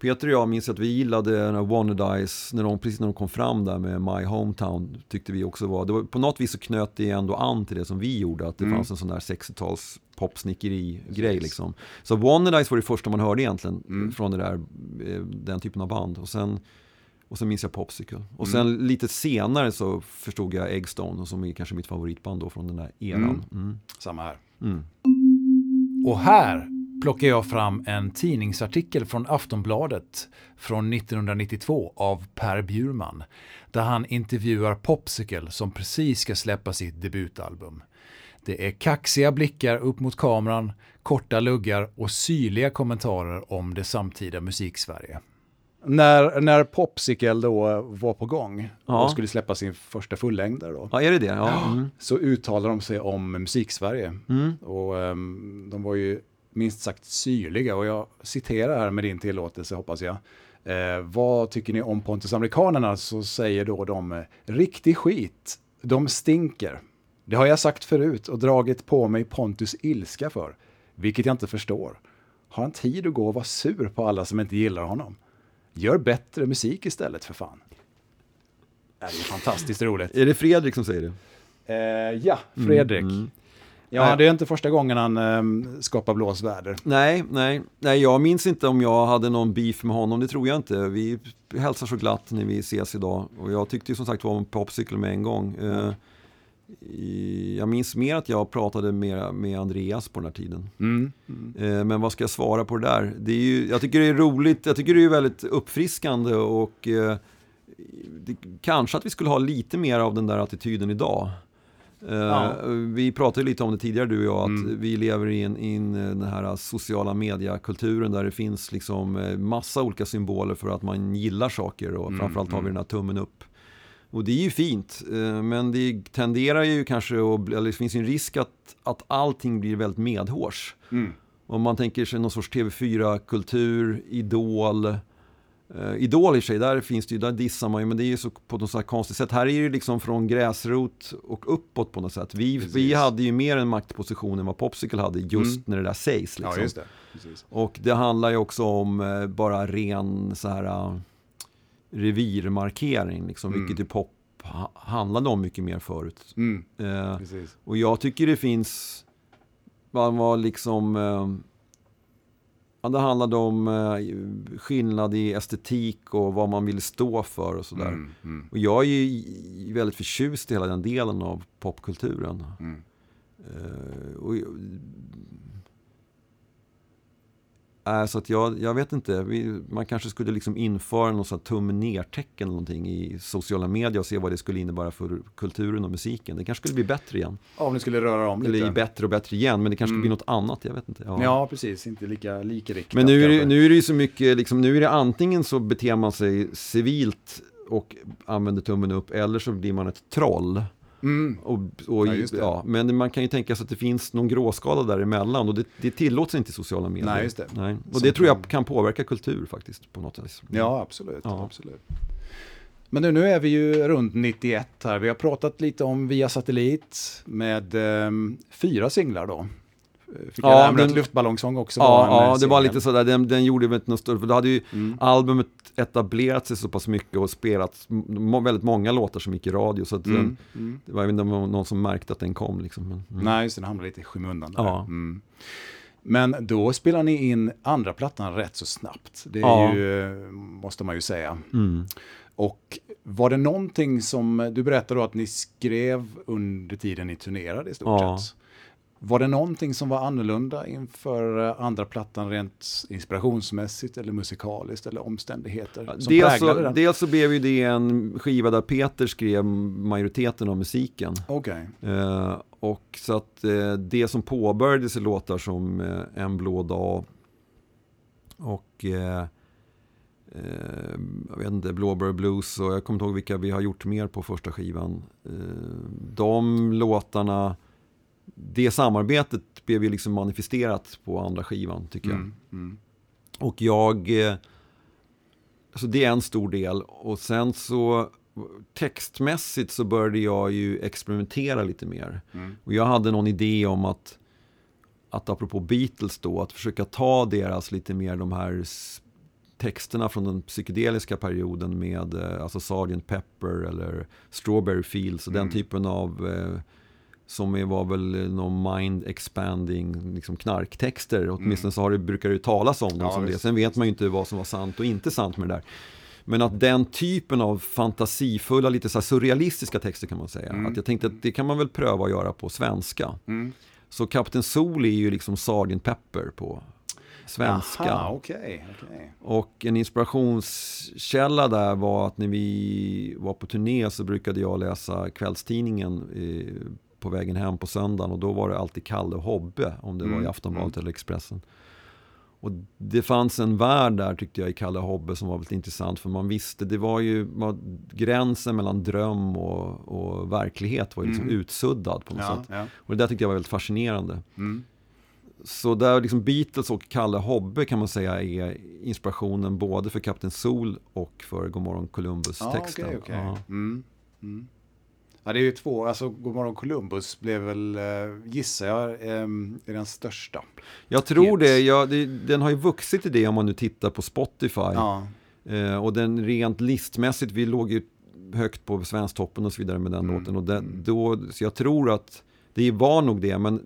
Peter och jag minns att vi gillade Wannadies, när de, precis när de kom fram där med My Hometown, tyckte vi också var, det var på något vis så knöt det ändå an till det som vi gjorde, att det mm. fanns en sån där 60-tals popsnickeri-grej liksom. Så Wannadies var det första man hörde egentligen mm. från det där, eh, den typen av band. Och sen, och sen minns jag Popsicle. Och sen mm. lite senare så förstod jag Eggstone, som är kanske mitt favoritband då från den där eran. Mm. mm. Samma här. Mm. Och här plockar jag fram en tidningsartikel från Aftonbladet från 1992 av Per Bjurman, där han intervjuar Popsicle som precis ska släppa sitt debutalbum. Det är kaxiga blickar upp mot kameran, korta luggar och syrliga kommentarer om det samtida musiksverige. När, när Popsicle då var på gång ja. och skulle släppa sin första fullängdare då. Ja, är det det? Ja. Mm. Så uttalade de sig om musiksverige. Mm. Och um, de var ju minst sagt syrliga och jag citerar här med din tillåtelse hoppas jag. Eh, vad tycker ni om Pontus Amerikanerna? Så säger då de riktig skit. De stinker. Det har jag sagt förut och dragit på mig Pontus ilska för, vilket jag inte förstår. Har han tid att gå och vara sur på alla som inte gillar honom? Gör bättre musik istället för fan. Det är fantastiskt roligt. Är det Fredrik som säger det? Eh, ja, Fredrik. Mm, mm. Ja, det är inte första gången han eh, skapar blåsväder. Nej, nej, nej, jag minns inte om jag hade någon beef med honom, det tror jag inte. Vi hälsar så glatt när vi ses idag och jag tyckte ju som sagt var om popcykel med en gång. Eh, jag minns mer att jag pratade med, med Andreas på den här tiden. Mm. Mm. Men vad ska jag svara på det där? Det är ju, jag tycker det är roligt, jag tycker det är väldigt uppfriskande och eh, det, kanske att vi skulle ha lite mer av den där attityden idag. Eh, ja. Vi pratade lite om det tidigare du och jag, att mm. vi lever i, en, in den här sociala mediekulturen där det finns liksom massa olika symboler för att man gillar saker och mm. framförallt har vi mm. den här tummen upp. Och det är ju fint, eh, men det tenderar ju kanske att, eller det finns en risk att, att allting blir väldigt medhårs. Mm. Om man tänker sig någon sorts TV4-kultur, Idol. Uh, Idol i sig, där finns det ju, där dissar man ju, men det är ju så på något sånt konstigt sätt. Här är det liksom från gräsrot och uppåt på något sätt. Vi, vi hade ju mer en maktposition än vad Popsicle hade just mm. när det där sägs. Liksom. Ja, det. Och det handlar ju också om uh, bara ren så här revirmarkering, liksom, mm. vilket ju pop handlade om mycket mer förut. Mm. Eh, och jag tycker det finns, man var liksom, eh, det handlade om eh, skillnad i estetik och vad man vill stå för och sådär. Mm, mm. Och jag är ju väldigt förtjust i hela den delen av popkulturen. Mm. Eh, och Äh, så att jag, jag vet inte, vi, man kanske skulle liksom införa något sånt tummen ner-tecken någonting i sociala medier och se vad det skulle innebära för kulturen och musiken. Det kanske skulle bli bättre igen. Ja, om det skulle röra om lite. Eller bättre och bättre igen, men det kanske mm. skulle bli något annat, jag vet inte. Ja, ja precis, inte lika likriktat. Men nu är, det, nu är det ju så mycket, liksom, nu är det antingen så beter man sig civilt och använder tummen upp, eller så blir man ett troll. Mm. Och, och, ja, ja, men man kan ju tänka sig att det finns någon gråskala däremellan och det, det tillåts inte i sociala medier. Nej, just det. Nej. Och det tror jag kan påverka kultur faktiskt på något vis. Ja, absolut. Ja. absolut. Men nu, nu är vi ju runt 91 här. Vi har pratat lite om via satellit med eh, fyra singlar då. Fick ja, jag den, luftballongsång också? Ja, ja eh, det var lite sådär, den, den gjorde väl inte något större, för då hade ju mm. albumet etablerat sig så pass mycket och spelat väldigt många låtar som gick i radio. Så att mm. Den, mm. det var inte någon som märkte att den kom. Liksom. Men, mm. Nej, just det, den hamnade lite i skymundan. Där. Ja. Mm. Men då spelar ni in andra plattan rätt så snabbt. Det ja. ju, måste man ju säga. Mm. Och var det någonting som, du berättade då att ni skrev under tiden ni turnerade i stort ja. sett. Var det någonting som var annorlunda inför eh, andra plattan rent inspirationsmässigt eller musikaliskt eller omständigheter? Som dels, så, den? dels så blev ju det en skiva där Peter skrev majoriteten av musiken. Okay. Eh, och så att eh, det som påbörjades i låtar som eh, En blå dag och eh, eh, jag vet inte, Blåbär Blues och jag kommer inte ihåg vilka vi har gjort mer på första skivan. de låtarna det samarbetet blev ju liksom manifesterat på andra skivan tycker jag. Mm, mm. Och jag, eh, så det är en stor del. Och sen så textmässigt så började jag ju experimentera lite mer. Mm. Och jag hade någon idé om att, att apropå Beatles då, att försöka ta deras lite mer de här texterna från den psykedeliska perioden med eh, alltså Sgt. Pepper eller Strawberry Fields och den mm. typen av eh, som var väl någon mind expanding liksom knarktexter. Mm. Åtminstone så har det, brukar det talas om dem ja, som det. Sen vet man ju inte vad som var sant och inte sant med det där. Men att den typen av fantasifulla, lite så surrealistiska texter kan man säga. Mm. Att jag tänkte att det kan man väl pröva att göra på svenska. Mm. Så Kapten Sol är ju liksom Sgt. Pepper på svenska. Aha, okay, okay. Och en inspirationskälla där var att när vi var på turné så brukade jag läsa kvällstidningen på vägen hem på söndagen och då var det alltid Kalle och Hobbe om det mm. var i mm, Aftonbladet mm. eller Expressen. Och det fanns en värld där tyckte jag i Kalle och Hobbe som var väldigt intressant för man visste, det var ju var, gränsen mellan dröm och, och verklighet var ju liksom mm. utsuddad på något ja, sätt. Ja. Och det där tyckte jag var väldigt fascinerande. Mm. så där liksom Beatles och Kalle Hobbe kan man säga är inspirationen både för Kapten Sol och för Godmorgon Columbus-texten. Ah, okay, okay. mm, mm. Ja, det är ju två, alltså Godmorgon Columbus blev väl, eh, gissar jag, är den största. Jag tror det, ja, det, den har ju vuxit i det om man nu tittar på Spotify. Ja. Eh, och den rent listmässigt, vi låg ju högt på Svensktoppen och så vidare med den mm. låten. Och den, då, så jag tror att det var nog det, men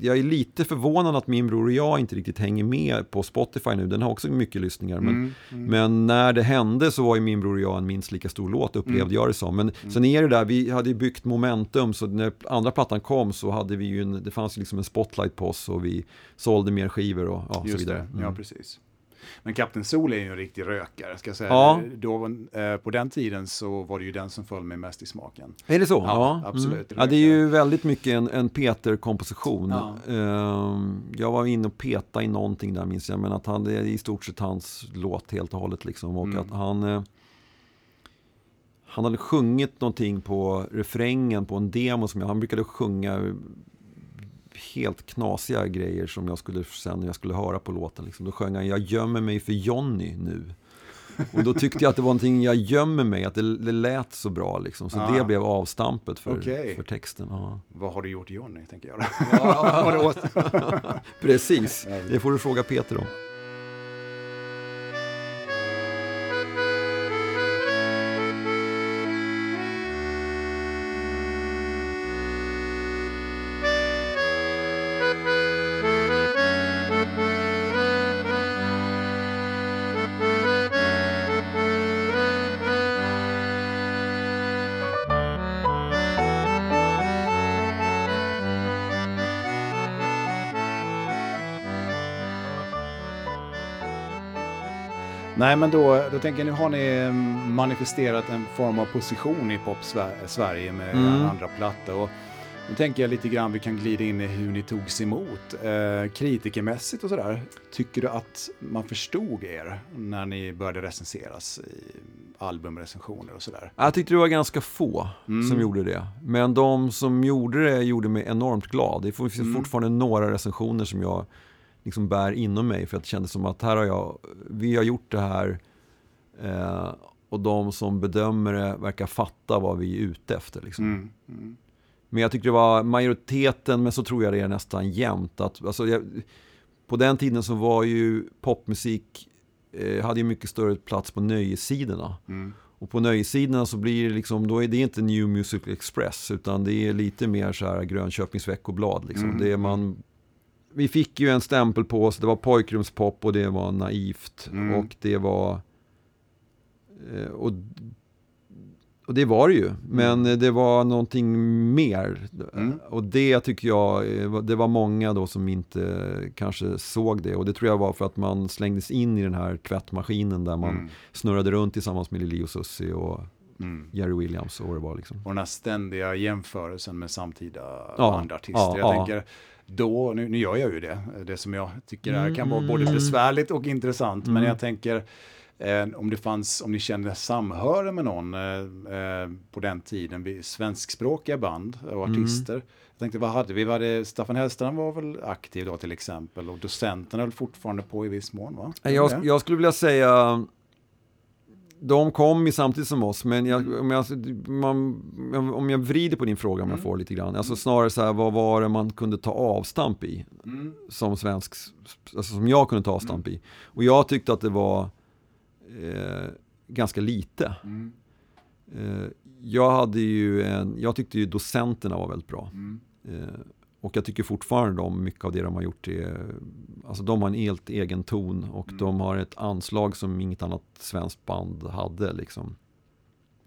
jag är lite förvånad att min bror och jag inte riktigt hänger med på Spotify nu. Den har också mycket lyssningar. Men, mm, mm. men när det hände så var ju min bror och jag en minst lika stor låt, upplevde mm. jag det som. Men mm. sen är det där, vi hade byggt momentum, så när andra plattan kom så hade vi ju en, det fanns ju liksom en spotlight på oss och vi sålde mer skivor och ja, så vidare. Det. Ja, mm. precis. Men Kapten Sol är ju en riktig rökare, ska jag säga. Ja. Då, eh, på den tiden så var det ju den som föll mig mest i smaken. Är det så? Ja, ja. absolut. Mm. Ja, det är ju väldigt mycket en, en Peter-komposition. Uh, jag var inne och petade i någonting där minns jag, men att han, det är i stort sett hans låt helt och hållet liksom. Och mm. att han... Uh, han hade sjungit någonting på refrängen på en demo som jag, han brukade sjunga helt knasiga grejer som jag skulle sen när jag skulle höra på låten. Liksom. Då sjöng han Jag gömmer mig för Johnny nu. Och då tyckte jag att det var någonting, jag gömmer mig, att det, det lät så bra liksom. Så ah. det blev avstampet för, okay. för texten. Ja. Vad har du gjort Johnny, tänker jag. Precis, det får du fråga Peter om. Nej, men då, då tänker jag, nu har ni mm, manifesterat en form av position i pop-Sverige med mm. en andra platta. Och nu tänker jag lite grann, vi kan glida in i hur ni togs emot. Eh, kritikermässigt och sådär, tycker du att man förstod er när ni började recenseras i albumrecensioner och sådär? Jag tyckte det var ganska få mm. som gjorde det. Men de som gjorde det gjorde mig enormt glad. Det finns mm. fortfarande några recensioner som jag liksom bär inom mig. För att det kändes som att här har jag, vi har gjort det här eh, och de som bedömer det verkar fatta vad vi är ute efter. Liksom. Mm, mm. Men jag tycker det var majoriteten, men så tror jag det är nästan jämnt. Att, alltså, jag, på den tiden så var ju popmusik, eh, hade ju mycket större plats på nöjessidorna. Mm. Och på nöjessidorna så blir det liksom, då är det inte New Music Express, utan det är lite mer så här Grönköpings veckoblad. Liksom. Mm. Det är man vi fick ju en stämpel på oss, det var pojkrumspop och det var naivt. Mm. Och det var... Eh, och, och det var det ju, men mm. det var någonting mer. Mm. Och det tycker jag, eh, det var många då som inte kanske såg det. Och det tror jag var för att man slängdes in i den här tvättmaskinen där man mm. snurrade runt tillsammans med Lili och Susie och Mm. Jerry Williams och vad det var. Liksom. Och den här ständiga jämförelsen med samtida ja, andra artister. Ja, jag ja. tänker, då, nu, nu gör jag ju det, det som jag tycker är, kan vara både mm. besvärligt och intressant, mm. men jag tänker eh, om det fanns, om ni kände samhörighet med någon eh, eh, på den tiden, svenskspråkiga band och mm. artister. Mm. Jag tänkte, vad hade vi? Var det, Staffan Hellstrand var väl aktiv då till exempel och docenterna höll fortfarande på i viss mån va? Jag, jag skulle vilja säga de kom ju samtidigt som oss, men jag, om, jag, man, om jag vrider på din fråga om jag mm. får lite grann. Alltså snarare så här, vad var det man kunde ta avstamp i? Mm. Som svensk, alltså som jag kunde ta avstamp mm. i. Och jag tyckte att det var eh, ganska lite. Mm. Eh, jag hade ju en, jag tyckte ju docenterna var väldigt bra. Mm. Eh, och jag tycker fortfarande om mycket av det de har gjort. Är, alltså de har en helt egen ton och mm. de har ett anslag som inget annat svenskt band hade. Liksom.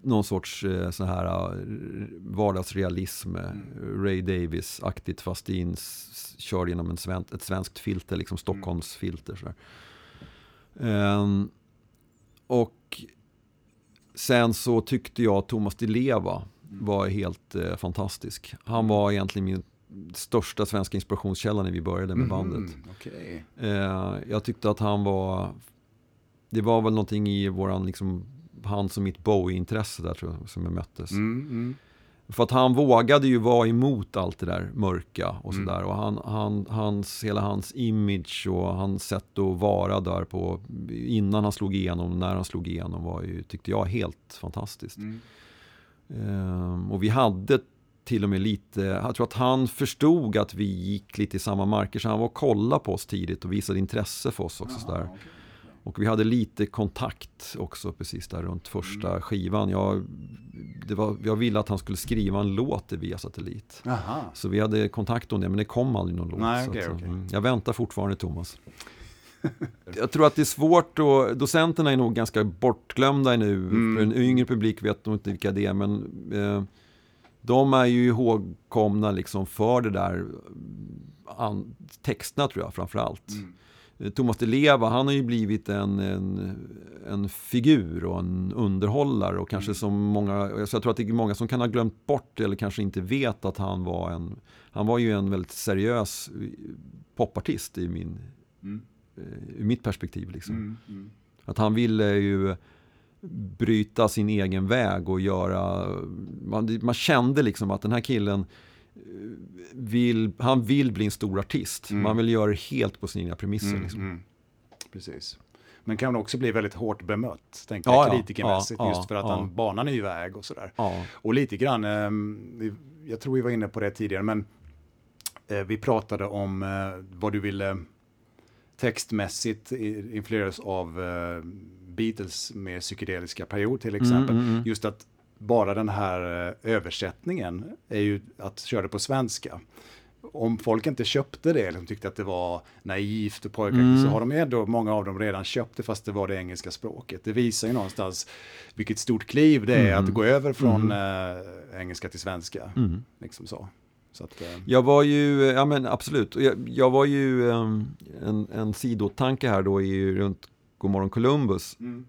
Någon sorts eh, sån här uh, vardagsrealism. Mm. Ray Davis-aktigt fast in, kör genom en sven, ett svenskt filter, liksom mm. Stockholmsfilter. Um, och sen så tyckte jag Thomas Di Leva mm. var helt eh, fantastisk. Han mm. var egentligen min största svenska inspirationskällan när vi började med bandet. Mm, okay. eh, jag tyckte att han var, det var väl någonting i våran, liksom, hans och mitt Bowie-intresse där tror jag, som jag möttes. Mm, mm. För att han vågade ju vara emot allt det där mörka och Mm. sådär. Och han, han, hans, hela hans image och hans sätt att vara där på innan han slog igenom, när han slog igenom var ju, tyckte jag, helt fantastiskt. Ehm, och vi hade till och med lite, jag tror att han förstod att vi gick lite i samma marker så han var och kollade på oss tidigt och visade intresse för oss också. sådär. Och vi hade lite kontakt också precis där runt första Mm. skivan. Jag, det var, jag ville att han skulle skriva en låt via satellit. Aha. Så vi hade kontakt om det, men det kom aldrig någon låt. Nej, okej, att, okej. mm, Jag väntar fortfarande Thomas. jag tror att det är svårt och docenterna är nog ganska bortglömda nu. Mm. För en yngre publik vet nog inte vilka det är, men eh, de är ju ihågkomna liksom för det där an, texterna tror jag framför allt. Mm. Eh, Thomas Di Leva, han har ju blivit en, en, en figur och en underhållare och kanske Mm. som många, så jag tror att det är många som kan ha glömt bort eller kanske inte vet att han var en, han var ju en väldigt seriös eh, popartist i min, Mm. eh, ur mitt perspektiv liksom. Mm. Mm. Att han ville ju bryta sin egen väg och göra, man, man kände liksom att den här killen eh, vill, han vill bli en stor artist. Mm. Man vill göra det helt på sina egna premisser. Mm, liksom. mm. Precis. Men kan också bli väldigt hårt bemött, tänker Ja, jag, ja, kritikermässigt, ja, just för att ja. han banan är iväg och sådär. Ja. Och lite grann, ehm, jag tror vi var inne på det tidigare, men eh, vi pratade om eh, vad du ville textmässigt influeras av Beatles med psykedeliska period till exempel. Mm, mm, mm. Just att bara den här eh, översättningen är ju att köra det på svenska. Om folk inte köpte det, eller tyckte att det var naivt och pojkaktigt, Mm. så har de ändå, många av dem redan köpt det fast det var det engelska språket. Det visar ju någonstans vilket stort kliv det är Mm. att gå över från eh, engelska till svenska. Mm. Liksom så. så att, eh, Jag var ju, ja men absolut, jag, jag var ju ehm, en, en sidotanke här då i runt Godmorgon Columbus. mm.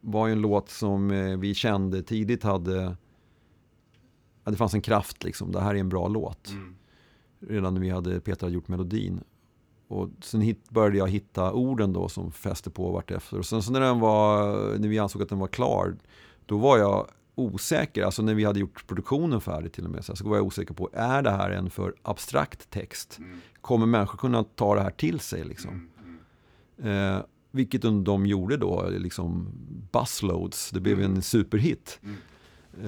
var ju en låt som eh, vi kände tidigt hade, ja, det fanns en kraft liksom, det här är en bra låt. Mm. Redan när vi hade, Peter hade gjort melodin. Och sen hit, började jag hitta orden då som fäste på vartefter. Och sen så när, den var, när vi ansåg att den var klar, då var jag osäker, alltså när vi hade gjort produktionen färdig till och med, så, var jag osäker på, är det här en för abstrakt text? Mm. Kommer människor kunna ta det här till sig liksom? Mm. Eh, vilket de gjorde då, liksom busloads. Det blev Mm. en superhit. Mm.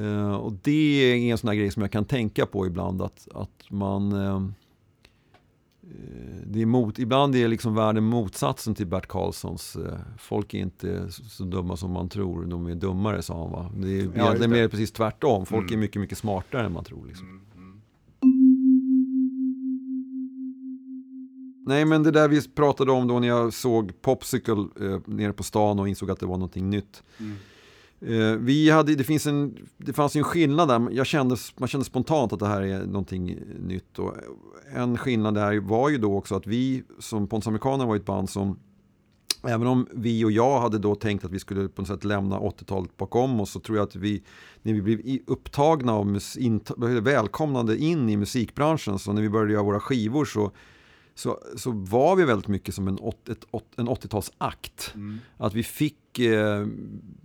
Eh, och det är en sån här grej som jag kan tänka på ibland att, att man eh, det är mot, ibland är liksom världen motsatsen till Bert Karlssons eh, Folk är inte så, så dumma som man tror, de är dummare sa han va. Det är egentligen det. mer precis tvärtom, folk Mm. är mycket, mycket smartare än man tror. Liksom. Mm. Nej men det där vi pratade om då när jag såg Popsicle eh, nere på stan och insåg att det var någonting nytt. Mm. Eh, vi hade, det, finns en, det fanns ju en skillnad där, jag kände, man kände spontant att det här är någonting nytt. Och en skillnad där var ju då också att vi som Pontus Amerikaner var ett band som Även om vi och jag hade då tänkt att vi skulle på något sätt lämna 80-talet bakom oss så tror jag att vi, när vi blev upptagna och mus- in- välkomnade in i musikbranschen, så när vi började göra våra skivor så, så, så var vi väldigt mycket som en, åt- ett, åt- en 80-talsakt. Mm. Att vi fick eh,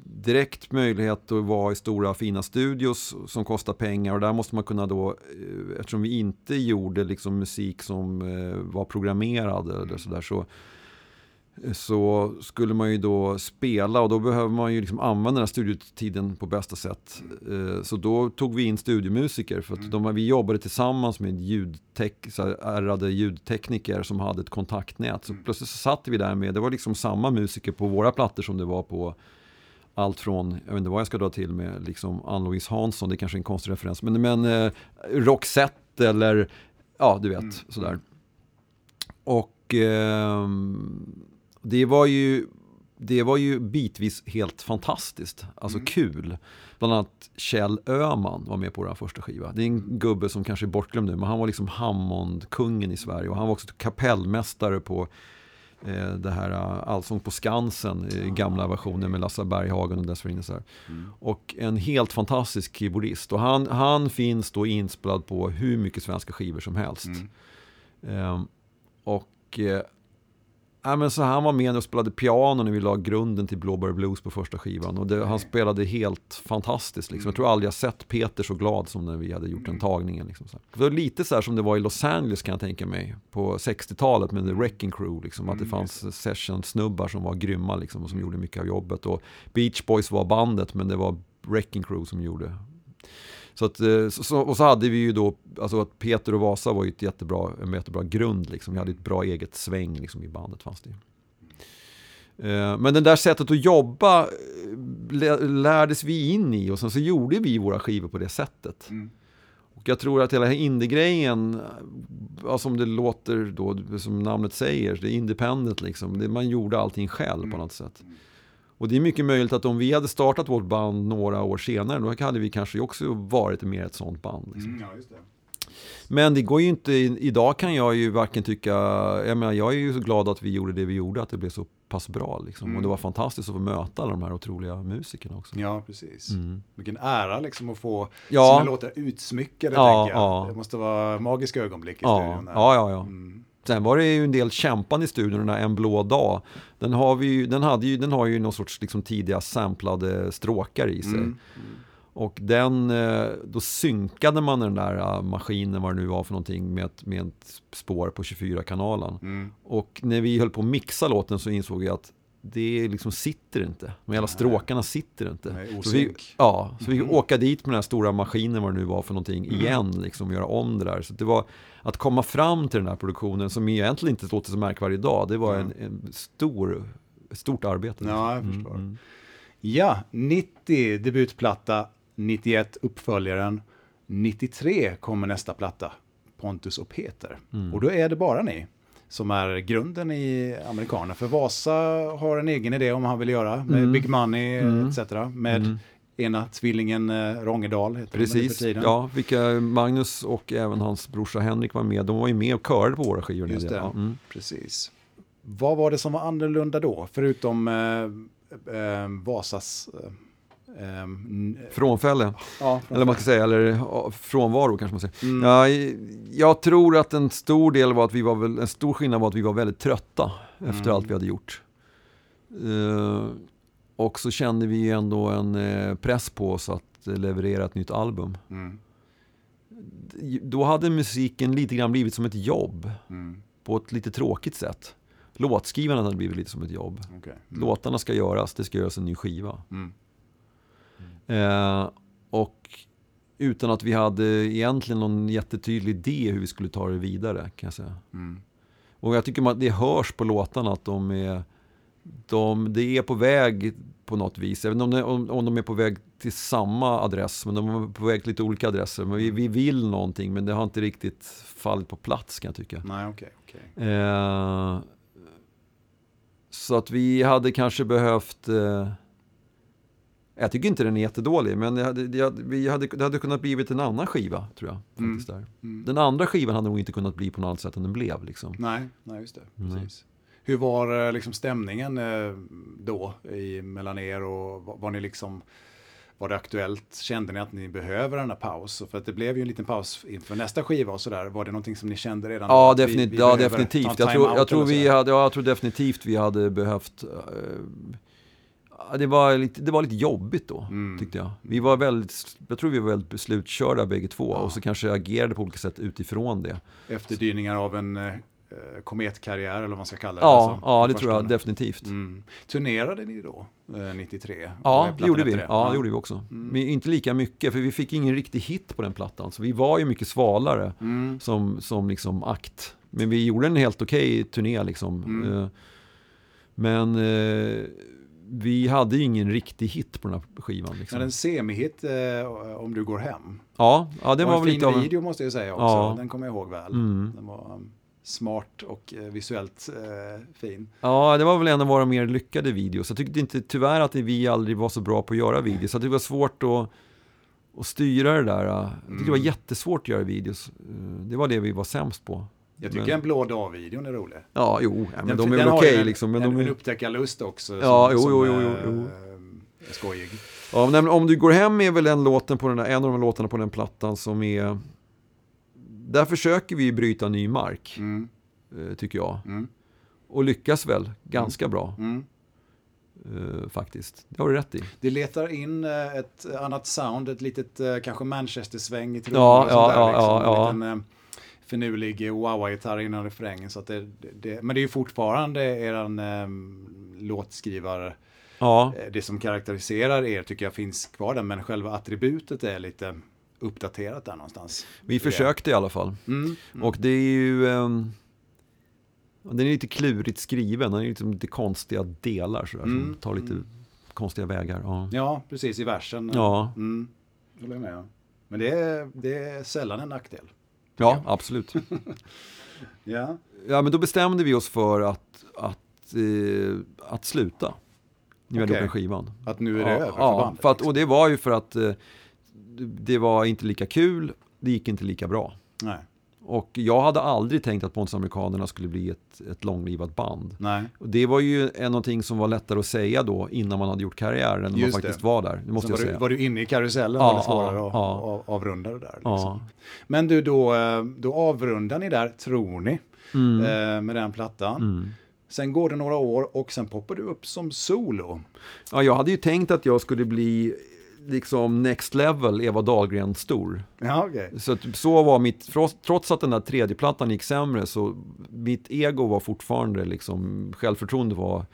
direkt möjlighet att vara i stora fina studios som kostar pengar och där måste man kunna då, eh, eftersom vi inte gjorde liksom musik som eh, var programmerad eller sådär så så skulle man ju då spela och då behöver man ju liksom använda den här studiotiden på bästa sätt. Eh, Så då tog vi in studiomusiker för att de, vi jobbade tillsammans med ljudtek, så ärrade ljudtekniker som hade ett kontaktnät. Så plötsligt så satt vi där med, det var liksom samma musiker på våra plattor som det var på allt från, jag vet inte vad jag ska dra till med, liksom Ann-Louise Hansson, det är kanske är en konstig referens, men, men eh, Roxette eller, ja du vet, Mm. sådär. Och ehm, det var ju det var ju bitvis helt fantastiskt, alltså Mm. kul. Bland annat Kjell Öman var med på vår första skiva. Det är en gubbe som kanske är bortglömd nu, men han var liksom Hammond-kungen i Sverige. Och han var också kapellmästare på eh, det här eh, Allsång på Skansen, eh, gamla versionen med Lasse Berghagen och dessförinnan. Så. Mm. Och en helt fantastisk keyboardist. Och han, han finns då inspelad på hur mycket svenska skivor som helst. Mm. Ehm, och eh, Ja, men så han var med och spelade piano när vi la grunden till Blåbär Blues på första skivan. Och det, han spelade helt fantastiskt. Liksom. Jag tror aldrig jag sett Peter så glad som när vi hade gjort den tagningen. Liksom. Det var lite så här som det var i Los Angeles kan jag tänka mig. På 60-talet med The Wrecking Crew. Liksom, att det fanns session-snubbar som var grymma liksom, och som gjorde mycket av jobbet. Och Beach Boys var bandet men det var Wrecking Crew som gjorde så att, eh, så, och så hade vi ju då, alltså att Peter och Vasa var ju ett jättebra, en jättebra grund liksom. Vi hade ett bra eget sväng liksom i bandet fanns det eh, Men det där sättet att jobba eh, lärdes vi in i och sen så gjorde vi våra skivor på det sättet. Mm. Och jag tror att hela indie-grejen, ja, som det låter då, som namnet säger, det är independent liksom. Det, man gjorde allting själv mm. på något sätt. Mm. Och det är mycket möjligt att om vi hade startat vårt band några år senare, då hade vi kanske också varit mer ett sånt band. Liksom. Mm, ja, det. Men det går ju inte, idag kan jag ju varken tycka, jag menar jag är ju så glad att vi gjorde det vi gjorde, att det blev så pass bra liksom. Mm. Och det var fantastiskt att få möta alla de här otroliga musikerna också. Ja, precis. Mm. Vilken ära liksom att få ja. sina låtar utsmyckade, ja. Ja. Det måste vara magiska ögonblick i ja. studion. Ja, ja, ja. Mm. Sen var det ju en del kämpande i studion, En blå dag. Den har, vi ju, den hade ju, den har ju någon sorts liksom tidiga samplade stråkar i sig. Mm. Och den, eh, då synkade man den där eh, maskinen, vad det nu var för någonting, med ett, med ett spår på 24-kanalen. Mm. Och när vi höll på att mixa låten så insåg jag att det liksom sitter inte. De hela stråkarna sitter inte. Nej, så vi, ja, så vi mm. åka dit med den här stora maskinen, vad det nu var för någonting, mm. igen, liksom göra om det där. Så det var att komma fram till den här produktionen, som egentligen inte låter så märkvärdig idag, det var en, en stor, stort arbete. Ja, jag förstår. Mm, mm. Ja, 90 debutplatta, 91 uppföljaren, 93 kommer nästa platta, Pontus och Peter. Mm. Och då är det bara ni som är grunden i amerikaner. För Vasa har en egen idé om han vill göra med mm. Big Money mm. etc. Med mm. Ena tvillingen eh, Rongedal. Heter Precis, ja, vilka Magnus och även hans brorsa Henrik var med. De var ju med och körade på våra skivor. Just det, ja. mm. precis. Vad var det som var annorlunda då? Förutom eh, eh, Vasas Um, Frånfälle, ja, eller man ska säga, eller frånvaro kanske man säger. Mm. Ja, jag tror att en stor del var att vi var väl, en stor skillnad var att vi var väldigt trötta efter mm. allt vi hade gjort. Uh, och så kände vi ändå en uh, press på oss att leverera ett nytt album. Mm. Då hade musiken lite grann blivit som ett jobb. Mm. På ett lite tråkigt sätt. Låtskrivandet hade blivit lite som ett jobb. Okay. Mm. Låtarna ska göras, det ska göras en ny skiva. Mm. Eh, och utan att vi hade egentligen någon jättetydlig idé hur vi skulle ta det vidare kan jag säga. Mm. Och jag tycker att det hörs på låtarna att de är, de, det är på väg på något vis. Även om, om, om de är på väg till samma adress, men de är på väg till lite olika adresser. Men vi, vi vill någonting, men det har inte riktigt fallit på plats kan jag tycka. Nej, okay, okay. Eh, så att vi hade kanske behövt eh, jag tycker inte den är jättedålig, men det hade, det hade, vi hade, det hade kunnat blivit en annan skiva, tror jag. Faktiskt mm. Mm. Den andra skivan hade nog inte kunnat bli på något annat sätt än den blev. Liksom. Nej, nej, just det. Precis. Hur var eh, liksom, stämningen eh, då i, mellan er och var, var ni liksom var det aktuellt? Kände ni att ni behöver en paus? För att det blev ju en liten paus inför nästa skiva och sådär. Var det någonting som ni kände redan? Ja, definitivt. Vi, vi ja definitivt. Jag tror, jag tror vi hade, ja, jag tror definitivt vi hade behövt uh, det var, lite, det var lite jobbigt då, mm. tyckte jag. Vi var väldigt, jag tror vi var väldigt beslutkörda bägge två ja. och så kanske agerade på olika sätt utifrån det. Efterdyningar av en kometkarriär eller vad man ska kalla det. Ja, alltså, ja det tror jag definitivt. Mm. Turnerade ni då, eh, 93? Ja, det gjorde vi. Ja, ja, det gjorde vi också. Mm. Men inte lika mycket, för vi fick ingen riktig hit på den plattan. Så vi var ju mycket svalare mm. som, som liksom akt. Men vi gjorde en helt okej okay turné liksom. Mm. Eh, men eh, vi hade ju ingen riktig hit på den här skivan. Liksom. Men en semihit eh, om du går hem. Ja, ja det var, var väl lite av en video måste jag säga också. Ja. Den kommer jag ihåg väl. Mm. Den var um, smart och eh, visuellt eh, fin. Ja, det var väl en av våra mer lyckade videos. Jag tyckte inte tyvärr att vi aldrig var så bra på att göra videos. Så det var svårt att, att styra det där. Jag tyckte mm. det var mm. jättesvårt att göra videos. Eh, det var det vi var sämst på. Jag tycker men... en blå dag-videon är rolig. Ja, jo, ja, men den, de är väl okej okay, liksom. Men en, de är... en upptäckarlust också. Ja, som, jo, jo, jo, jo, jo. Äh, skojig. Ja, men om du går hem är väl den låten på den där, en av de låtarna på den plattan som är... Där försöker vi bryta ny mark, mm. Eh, tycker jag. Mm. och lyckas väl ganska bra. Mm. Uh, faktiskt. Det har du rätt i. Det letar in uh, ett annat sound, ett litet uh, kanske Manchester-sväng i trummor ja, och ja, liksom. ja, en liten finurlig wah-wah-gitarr innan refrängen. Så att det, det, men det är ju fortfarande eran um, låtskrivare. Ja. Det som karaktäriserar er tycker jag finns kvar där, men själva attributet är lite uppdaterat där någonstans. Vi försökte i alla fall. Mm, mm. Och det är ju... Um, den är lite klurigt skriven, den är liksom lite konstiga delar sådär, mm, som tar lite mm. konstiga vägar. Ja. ja, precis i versen. Ja. Mm, håller jag med Men det är, det är sällan en nackdel. Ja, absolut. ja. ja, men då bestämde vi oss för att, att, eh, att sluta. Vi hade gjort skivan. Att nu är det ja, över för ja, bandet? För att, och det var ju för att eh, det var inte lika kul, det gick inte lika bra. Nej. Och jag hade aldrig tänkt att Pontusamerikanerna skulle bli ett, ett långlivat band. Nej. Och det var ju någonting som var lättare att säga då innan man hade gjort karriär än när man faktiskt det. var där. Det måste Så jag var säga. Du, var du inne i karusellen ja, var det svårare ja, att ja. avrunda det där. Liksom. Ja. Men du, då, eh, då avrundar ni där, tror ni, Mm. eh, med den plattan. Mm. Sen går det några år och sen poppar du upp som solo. Ja, jag hade ju tänkt att jag skulle bli liksom next level Eva Dahlgren stor. Ja, okay. Så, så var mitt, trots att den där tredje plattan gick sämre så mitt ego var fortfarande liksom, självförtroende var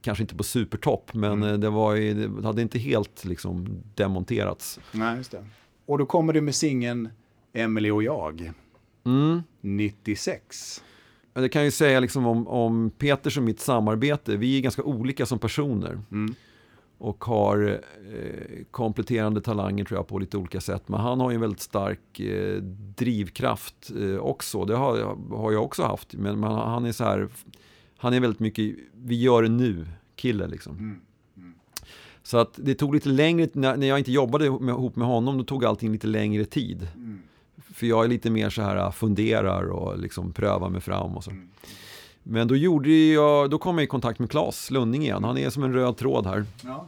kanske inte på supertopp men Mm. det, var, det hade inte helt liksom demonterats. Nej, just det. Och då kommer du med singeln Emily och jag, Mm. 96. Men Det kan jag ju säga liksom om, om Peters och mitt samarbete, vi är ganska olika som personer. Mm. Och har eh, kompletterande talanger tror jag på lite olika sätt. Men han har ju en väldigt stark eh, drivkraft eh, också. Det har, jag också haft. Men, han är så här, han är väldigt mycket, vi gör det nu, kille liksom. Mm. Mm. Så att det tog lite längre, när, jag inte jobbade ihop med honom, då tog allting lite längre tid. Mm. För jag är lite mer så här, funderar och liksom prövar mig fram och så. Men då, gjorde jag, då kom jag i kontakt med Claes Lunding igen. Han är som en röd tråd här. Ja.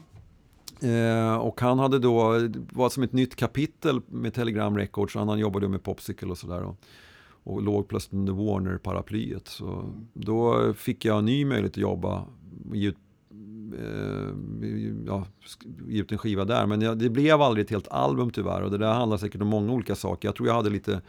Eh, och han hade då, var som ett nytt kapitel med Telegram Records. Han jobbade med Popsicle och sådär. Och, och låg plötsligt under Warner-paraplyet. Så Mm. då fick jag en ny möjlighet att jobba och ge ut, eh, ja, ge ut en skiva där. Men jag, det blev aldrig ett helt album tyvärr. Och det där handlar säkert om många olika saker. Jag tror jag hade lite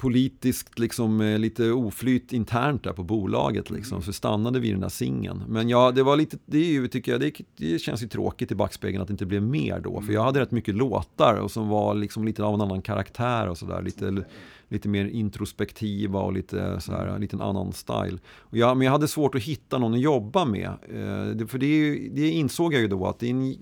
politiskt liksom eh, lite oflyt internt där på bolaget liksom. Mm. Så stannade vi i den där singeln. Men ja, det var lite, det är ju, tycker jag, det, det känns ju tråkigt i backspegeln att det inte blev mer då. För jag hade rätt mycket låtar och som var liksom lite av en annan karaktär och sådär. Lite, lite mer introspektiva och lite så här, lite en annan style. Och jag, men jag hade svårt att hitta någon att jobba med. Eh, för det, ju, det insåg jag ju då att det är en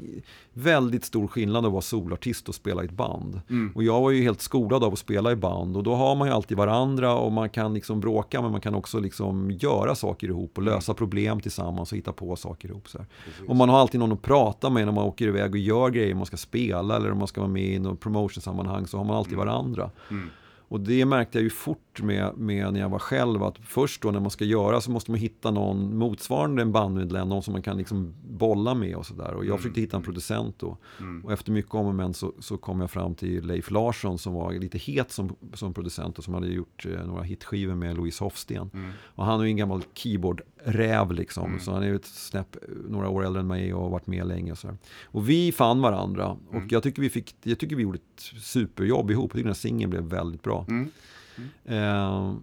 väldigt stor skillnad att vara solartist och spela i ett band. Mm. Och jag var ju helt skolad av att spela i band och då har man ju alltid varandra och man kan liksom bråka men man kan också liksom göra saker ihop och lösa problem tillsammans och hitta på saker ihop. Så. Och man har alltid någon att prata med när man åker iväg och gör grejer, man ska spela eller om man ska vara med i något promotionsammanhang så har man alltid varandra. Mm. Och det märkte jag ju fort med, med när jag var själv att först då när man ska göra så måste man hitta någon motsvarande en bandmedlem, någon som man kan liksom bolla med och sådär. Och jag Mm. försökte hitta en producent då. Mm. Och efter mycket om och men så, så kom jag fram till Leif Larsson som var lite het som, som producent och som hade gjort eh, några hitskivor med Louise Hofsten. Mm. Och han är ju en gammal keyboardräv liksom. Mm. Så han är ju ett snäpp några år äldre än mig och har varit med länge. Och, så här. och vi fann varandra. Mm. Och jag tycker, vi fick, jag tycker vi gjorde ett superjobb ihop. Jag tycker den här singeln blev väldigt bra. Mm. Eh,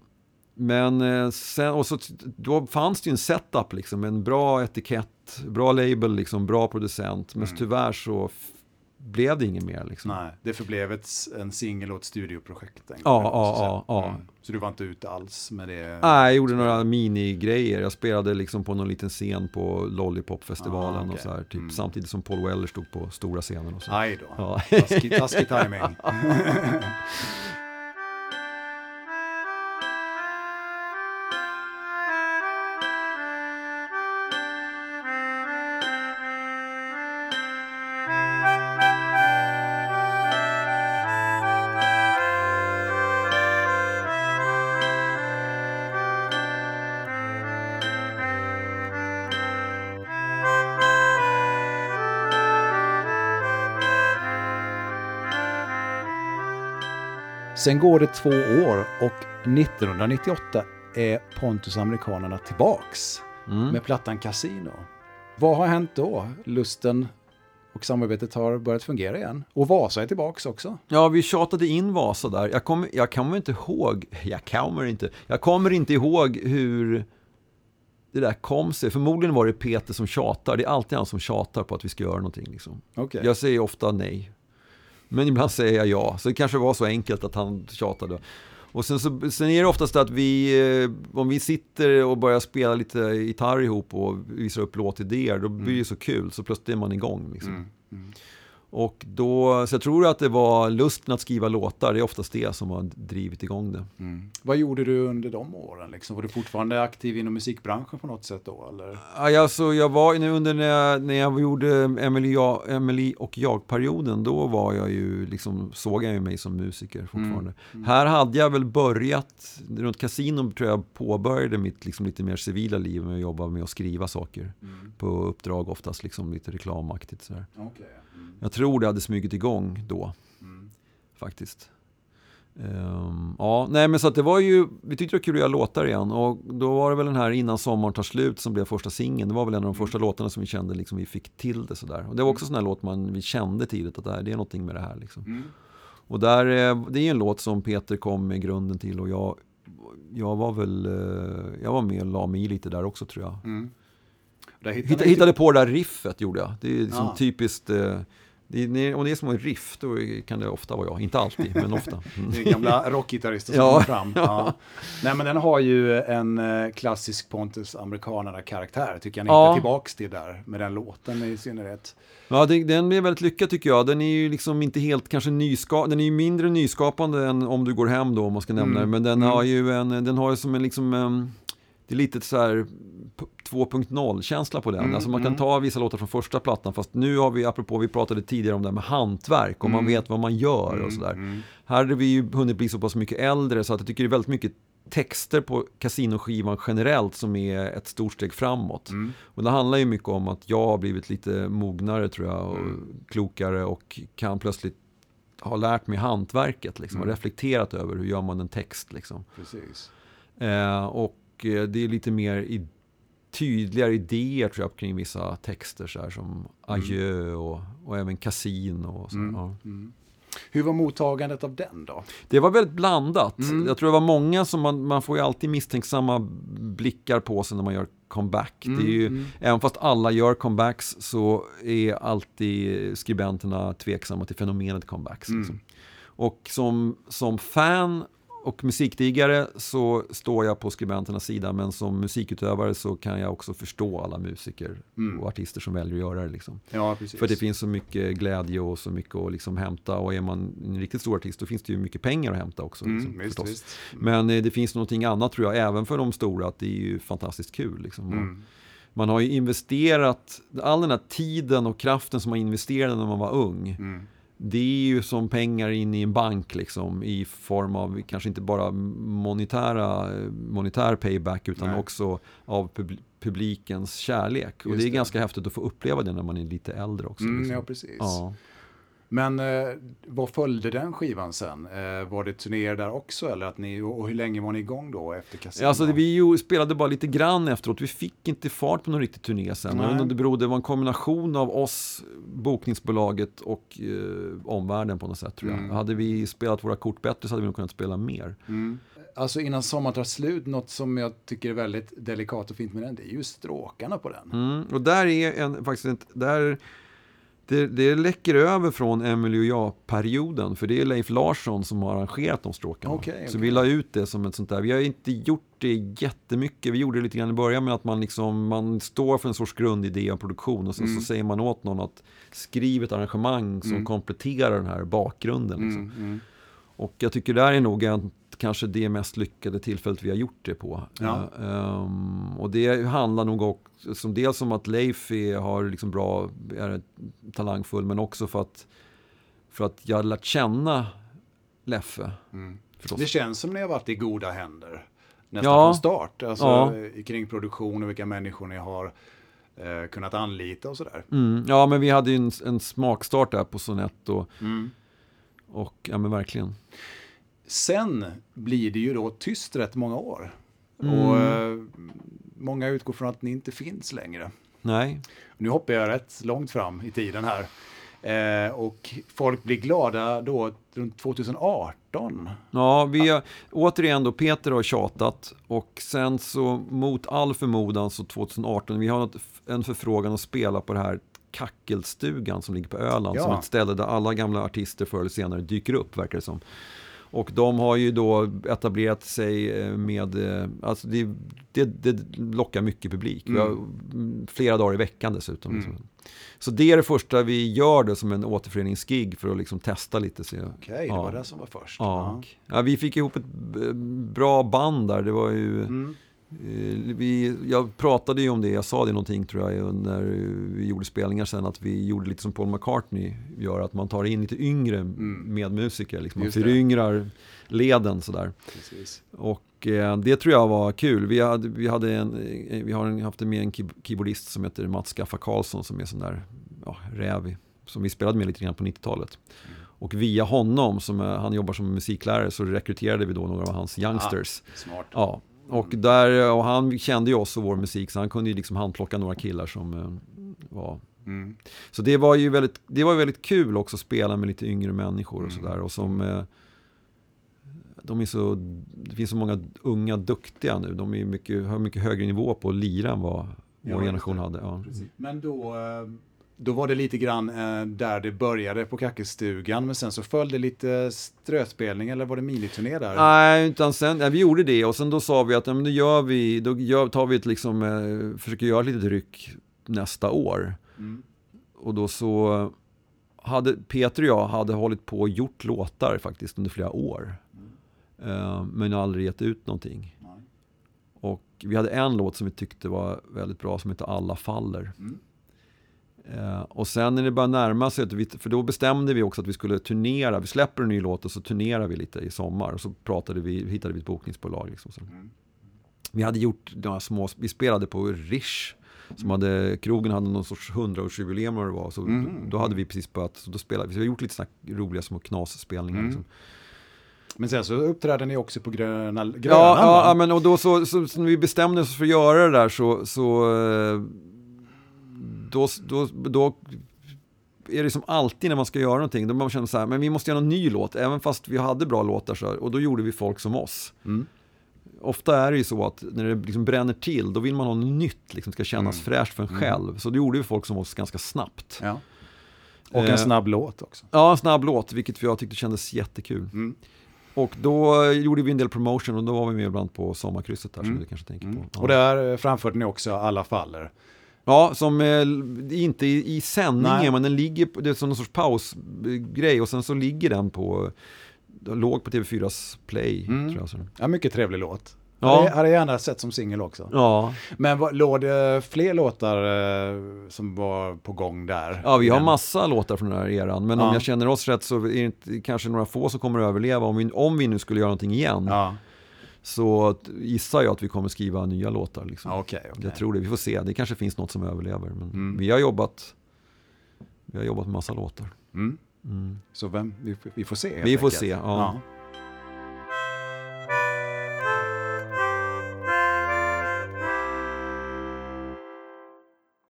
men eh, sen, och så, då fanns det ju en setup, liksom, en bra etikett, bra label, liksom, bra producent. Men Mm. tyvärr så blev det inget mer. Liksom. Nej, det förblev ett, en singel och ett studioprojekt. Ja, ja, ja. Mm. Så du var inte ute alls med det? Nej, jag gjorde några minigrejer. Jag spelade liksom på någon liten scen på Lollipopfestivalen Ah, okej. och så här, typ, Mm. samtidigt som Paul Weller stod på stora scenen. Och så. Aj då. Ja. Taskig, taskig timing. Sen går det två år och 1998 är Pontus Amerikanerna tillbaks Mm. med plattan Casino. Vad har hänt då? Lusten och samarbetet har börjat fungera igen. Och Vasa är tillbaks också. Ja, vi tjatade in Vasa där. Jag kommer, jag kommer inte ihåg, jag kommer inte, jag kommer inte ihåg hur det där kom sig. Förmodligen var det Peter som tjatar. Det är alltid han som tjatar på att vi ska göra någonting. Liksom. Okej. Jag säger ofta nej. Men ibland säger jag ja. Så det kanske var så enkelt att han tjatade. Och sen, så, sen är det oftast att vi, eh, om vi sitter och börjar spela lite gitarr ihop och visar upp låtidéer, då blir det så kul. Så plötsligt är man igång. Liksom. Mm. Mm. Och då, så jag tror att det var lusten att skriva låtar, det är oftast det som har drivit igång det. Mm. Vad gjorde du under de åren? Liksom? Var du fortfarande aktiv inom musikbranschen på något sätt då? Eller? Ja, alltså, jag var nu under när jag, när jag gjorde Emily, jag, Emily och jag-perioden, då var jag ju liksom, såg jag ju mig som musiker fortfarande. Mm. Här hade jag väl börjat, runt kasinon tror jag påbörjade mitt liksom, lite mer civila liv med att jobba med att skriva saker. Mm. På uppdrag oftast, liksom lite reklamaktigt sådär. Okej. Mm. Jag tror det hade smugit igång då. Mm. faktiskt. Ehm, ja, nej men så att det var ju, vi tyckte det var kul att göra låtar igen och då var det väl den här Innan sommaren tar slut som blev första singeln. Det var väl en av de första låtarna som vi kände liksom vi fick till det sådär. Och det var också en sån här låt man, vi kände tidigt att det, här, det är någonting med det här liksom. Mm. Och där, eh, det är en låt som Peter kom med grunden till och jag, jag var väl, eh, jag var med och la mig i lite där också tror jag. Mm. Där hittar Hitta, ni- hittade på det där riffet gjorde jag. Det är liksom Ah. typiskt, eh, det är, om det är som en riff då kan det ofta vara jag. Inte alltid, men ofta. Mm. Det är gamla rockgitarrister som Ja. kommer fram. Ja. Nej men den har ju en eh, klassisk Pontus Amerikanerna-karaktär. Tycker jag ni Ja. hittar tillbaks till där. Med den låten i synnerhet. Ja, det, den är väldigt lyckad tycker jag. Den är ju liksom inte helt kanske nyskapande, den är ju mindre nyskapande än om du går hem då om man ska nämna Mm. det. Men den Mm. har ju en, den har ju som en liksom, em, det är lite så här p- 2.0 känsla på den. Mm, Alltså man kan mm. ta vissa låtar från första plattan fast nu har vi, apropå vi pratade tidigare om det här med hantverk och man Mm. vet vad man gör och sådär. Mm. Här hade vi ju hunnit bli så pass mycket äldre så att jag tycker det är väldigt mycket texter på kasinoskivan generellt som är ett stort steg framåt. Mm. Och det handlar ju mycket om att jag har blivit lite mognare tror jag och Mm. klokare och kan plötsligt ha lärt mig hantverket liksom, och Mm. reflekterat över hur gör man en text. Liksom. Precis. Eh, och eh, det är lite mer i, tydligare idéer tror jag kring vissa texter så här, som adjö och, och även kasino. Och så, Mm. ja. Mm. Hur var mottagandet av den då? Det var väldigt blandat. Mm. Jag tror det var många som man, man får ju alltid misstänksamma blickar på sig när man gör comeback. Det är ju, Mm. Även fast alla gör comebacks så är alltid skribenterna tveksamma till fenomenet comebacks. Mm. Liksom. Och som, som fan och musikdigare så står jag på skribenternas sida men som musikutövare så kan jag också förstå alla musiker Mm. och artister som väljer att göra det. Liksom. Ja. För det finns så mycket glädje och så mycket att liksom hämta och är man en riktigt stor artist då finns det ju mycket pengar att hämta också. Liksom, mm, visst, visst. Men eh, det finns någonting annat tror jag, även för de stora, att det är ju fantastiskt kul. Liksom. Mm. Man har ju investerat, all den här tiden och kraften som man investerade när man var ung, Mm. Det är ju som pengar in i en bank liksom, i form av kanske inte bara monetära, monetär payback utan Nej. också av pub- publikens kärlek. och Just det är det. ganska häftigt att få uppleva det när man är lite äldre också. Mm, liksom. ja, precis. Ja. Men eh, vad följde den skivan sen? Eh, var det turnéer där också? Eller att ni, och hur länge var ni igång då efter Casino? Alltså, det- vi spelade bara lite grann efteråt. Vi fick inte fart på någon riktig turné sen. Nej. om det berodde, det var en kombination av oss, bokningsbolaget och eh, omvärlden på något sätt tror jag. Mm. Hade vi spelat våra kort bättre så hade vi nog kunnat spela mer. Mm. Alltså innan sommaren tar slut, något som jag tycker är väldigt delikat och fint med den, det är ju stråkarna på den. Mm. Och där är en, faktiskt, där, det, det läcker över från Emily och jag-perioden. För det är Leif Larsson som har arrangerat de stråkarna. Okej, Så okej. vi la ut det som ett sånt där. Vi har inte gjort det jättemycket. Vi gjorde det lite grann i början med att man, liksom, man står för en sorts grundidé av produktion. Och sen Mm. så säger man åt någon att skriv ett arrangemang som Mm. kompletterar den här bakgrunden. Liksom. Mm, mm. Och jag tycker där är nog en, kanske det mest lyckade tillfället vi har gjort det på. Ja. Ehm, och det handlar nog också, som dels om att Leif är, har liksom bra, är talangfull, men också för att, för att jag har lärt känna Leffe. Mm. Det känns som ni har varit i goda händer. Nästan Ja. från start. Alltså Ja. kring produktion och vilka människor ni har eh, kunnat anlita och sådär. Mm, ja, men vi hade ju en, en smakstart där på Sonett och, Mm. Och ja men verkligen. Sen blir det ju då tyst rätt många år. Mm. Och eh, många utgår från att ni inte finns längre. Nej. Nu hoppar jag rätt långt fram i tiden här. Eh, och folk blir glada då runt 2018. Ja, vi har, återigen då, Peter har tjatat och sen så mot all förmodan så 2018, vi har en förfrågan att spela på det här Kackelstugan som ligger på Öland, ja. som ett ställe där alla gamla artister förr eller senare dyker upp, verkar det som. Och de har ju då etablerat sig eh, med, eh, alltså det, det, det lockar mycket publik. Mm. flera dagar i veckan dessutom. Mm. Liksom. Så det är det första vi gör det som en återföreningsgig för att liksom testa lite. Okej, okay, ja. det var det som var först. Ja. ja. vi fick ihop ett bra band där. Det var ju... Mm. Eh, vi, jag pratade ju om det, jag sa det någonting tror jag när vi gjorde spelningar sen att vi gjorde lite som Paul McCartney gör, att man tar in lite yngre mm. medmusiker, liksom. man föryngrar leden sådär. Precis. Och eh, det tror jag var kul. Vi, hade, vi, hade en, eh, vi har en, haft med en keyboardist som heter Mats Gaffa Karlsson som är sån där ja, räv, som vi spelade med lite grann på 90-talet. Mm. Och via honom, som han jobbar som musiklärare, så rekryterade vi då några av hans youngsters. Ah, smart. Ja, och, där, och han kände ju oss och vår musik så han kunde ju liksom handplocka några killar som eh, var mm. Så det var ju väldigt, det var väldigt kul också att spela med lite yngre människor och mm. sådär. Och som, eh, de är så, det finns så många unga duktiga nu. De är mycket, har mycket högre nivå på att lira än vad vår ja, generation hade. Ja. Men då, eh, då var det lite grann eh, där det började på Kackelstugan, men sen så följde lite ströspelning eller var det miniturné där? Nej, utan sen, ja, vi gjorde det och sen då sa vi att ja, men då gör vi, då gör, tar vi ett liksom, eh, försöker göra ett litet ryck nästa år. Mm. Och då så hade Peter och jag hade hållit på och gjort låtar faktiskt under flera år. Mm. Eh, men aldrig gett ut någonting. Nej. Och vi hade en låt som vi tyckte var väldigt bra som heter Alla faller. Mm. Eh, och sen när det började närma sig, för då bestämde vi också att vi skulle turnera. Vi släpper en ny låt och så turnerar vi lite i sommar. Och så pratade vi, hittade vi ett bokningsbolag. Liksom. Mm. Vi hade gjort några små, vi spelade på Rish. Som hade, krogen hade någon sorts hundraårsjubileum vad det var. Så mm. då hade vi precis börjat, så då spelade vi. Så vi har gjort lite sådana roliga små knasspelningar. Mm. Liksom. Men sen så uppträdde ni också på Gröna, gröna Ja, ja men och då så, så, så, när vi bestämde oss för att göra det där så, så eh, då, då, då är det som alltid när man ska göra någonting, då man känner så här, men vi måste göra en ny låt, även fast vi hade bra låtar så här, och då gjorde vi folk som oss. Mm. Ofta är det ju så att när det liksom bränner till, då vill man ha något nytt, liksom ska kännas mm. fräscht för en mm. själv. Så då gjorde vi folk som oss ganska snabbt. Ja. Och en eh, snabb låt också. Ja, en snabb låt, vilket jag tyckte kändes jättekul. Mm. Och då gjorde vi en del promotion och då var vi med ibland på sommarkrysset där som mm. du kanske tänker på. Mm. Ja. Och där framförde ni också Alla faller. Ja, som eh, inte i, i sändningen, Nej. men den ligger, på, det är som någon sorts pausgrej och sen så ligger den på, låg på TV4s play. Mm. Tror jag, så. Ja, mycket trevlig låt. Ja. Hade, hade gärna sett som singel också. Ja. Men var, låg det fler låtar eh, som var på gång där? Ja, vi har massa låtar från den här eran. Men ja. om jag känner oss rätt så är det kanske några få som kommer att överleva om vi, om vi nu skulle göra någonting igen. Ja så gissar jag att vi kommer skriva nya låtar. Liksom. Okay, okay. Jag tror det, vi får se. Det kanske finns något som överlever. Men mm. vi har jobbat Vi har jobbat med massa låtar. Mm. Mm. Så vem, vi, vi, får se Vi får se, ja. ja.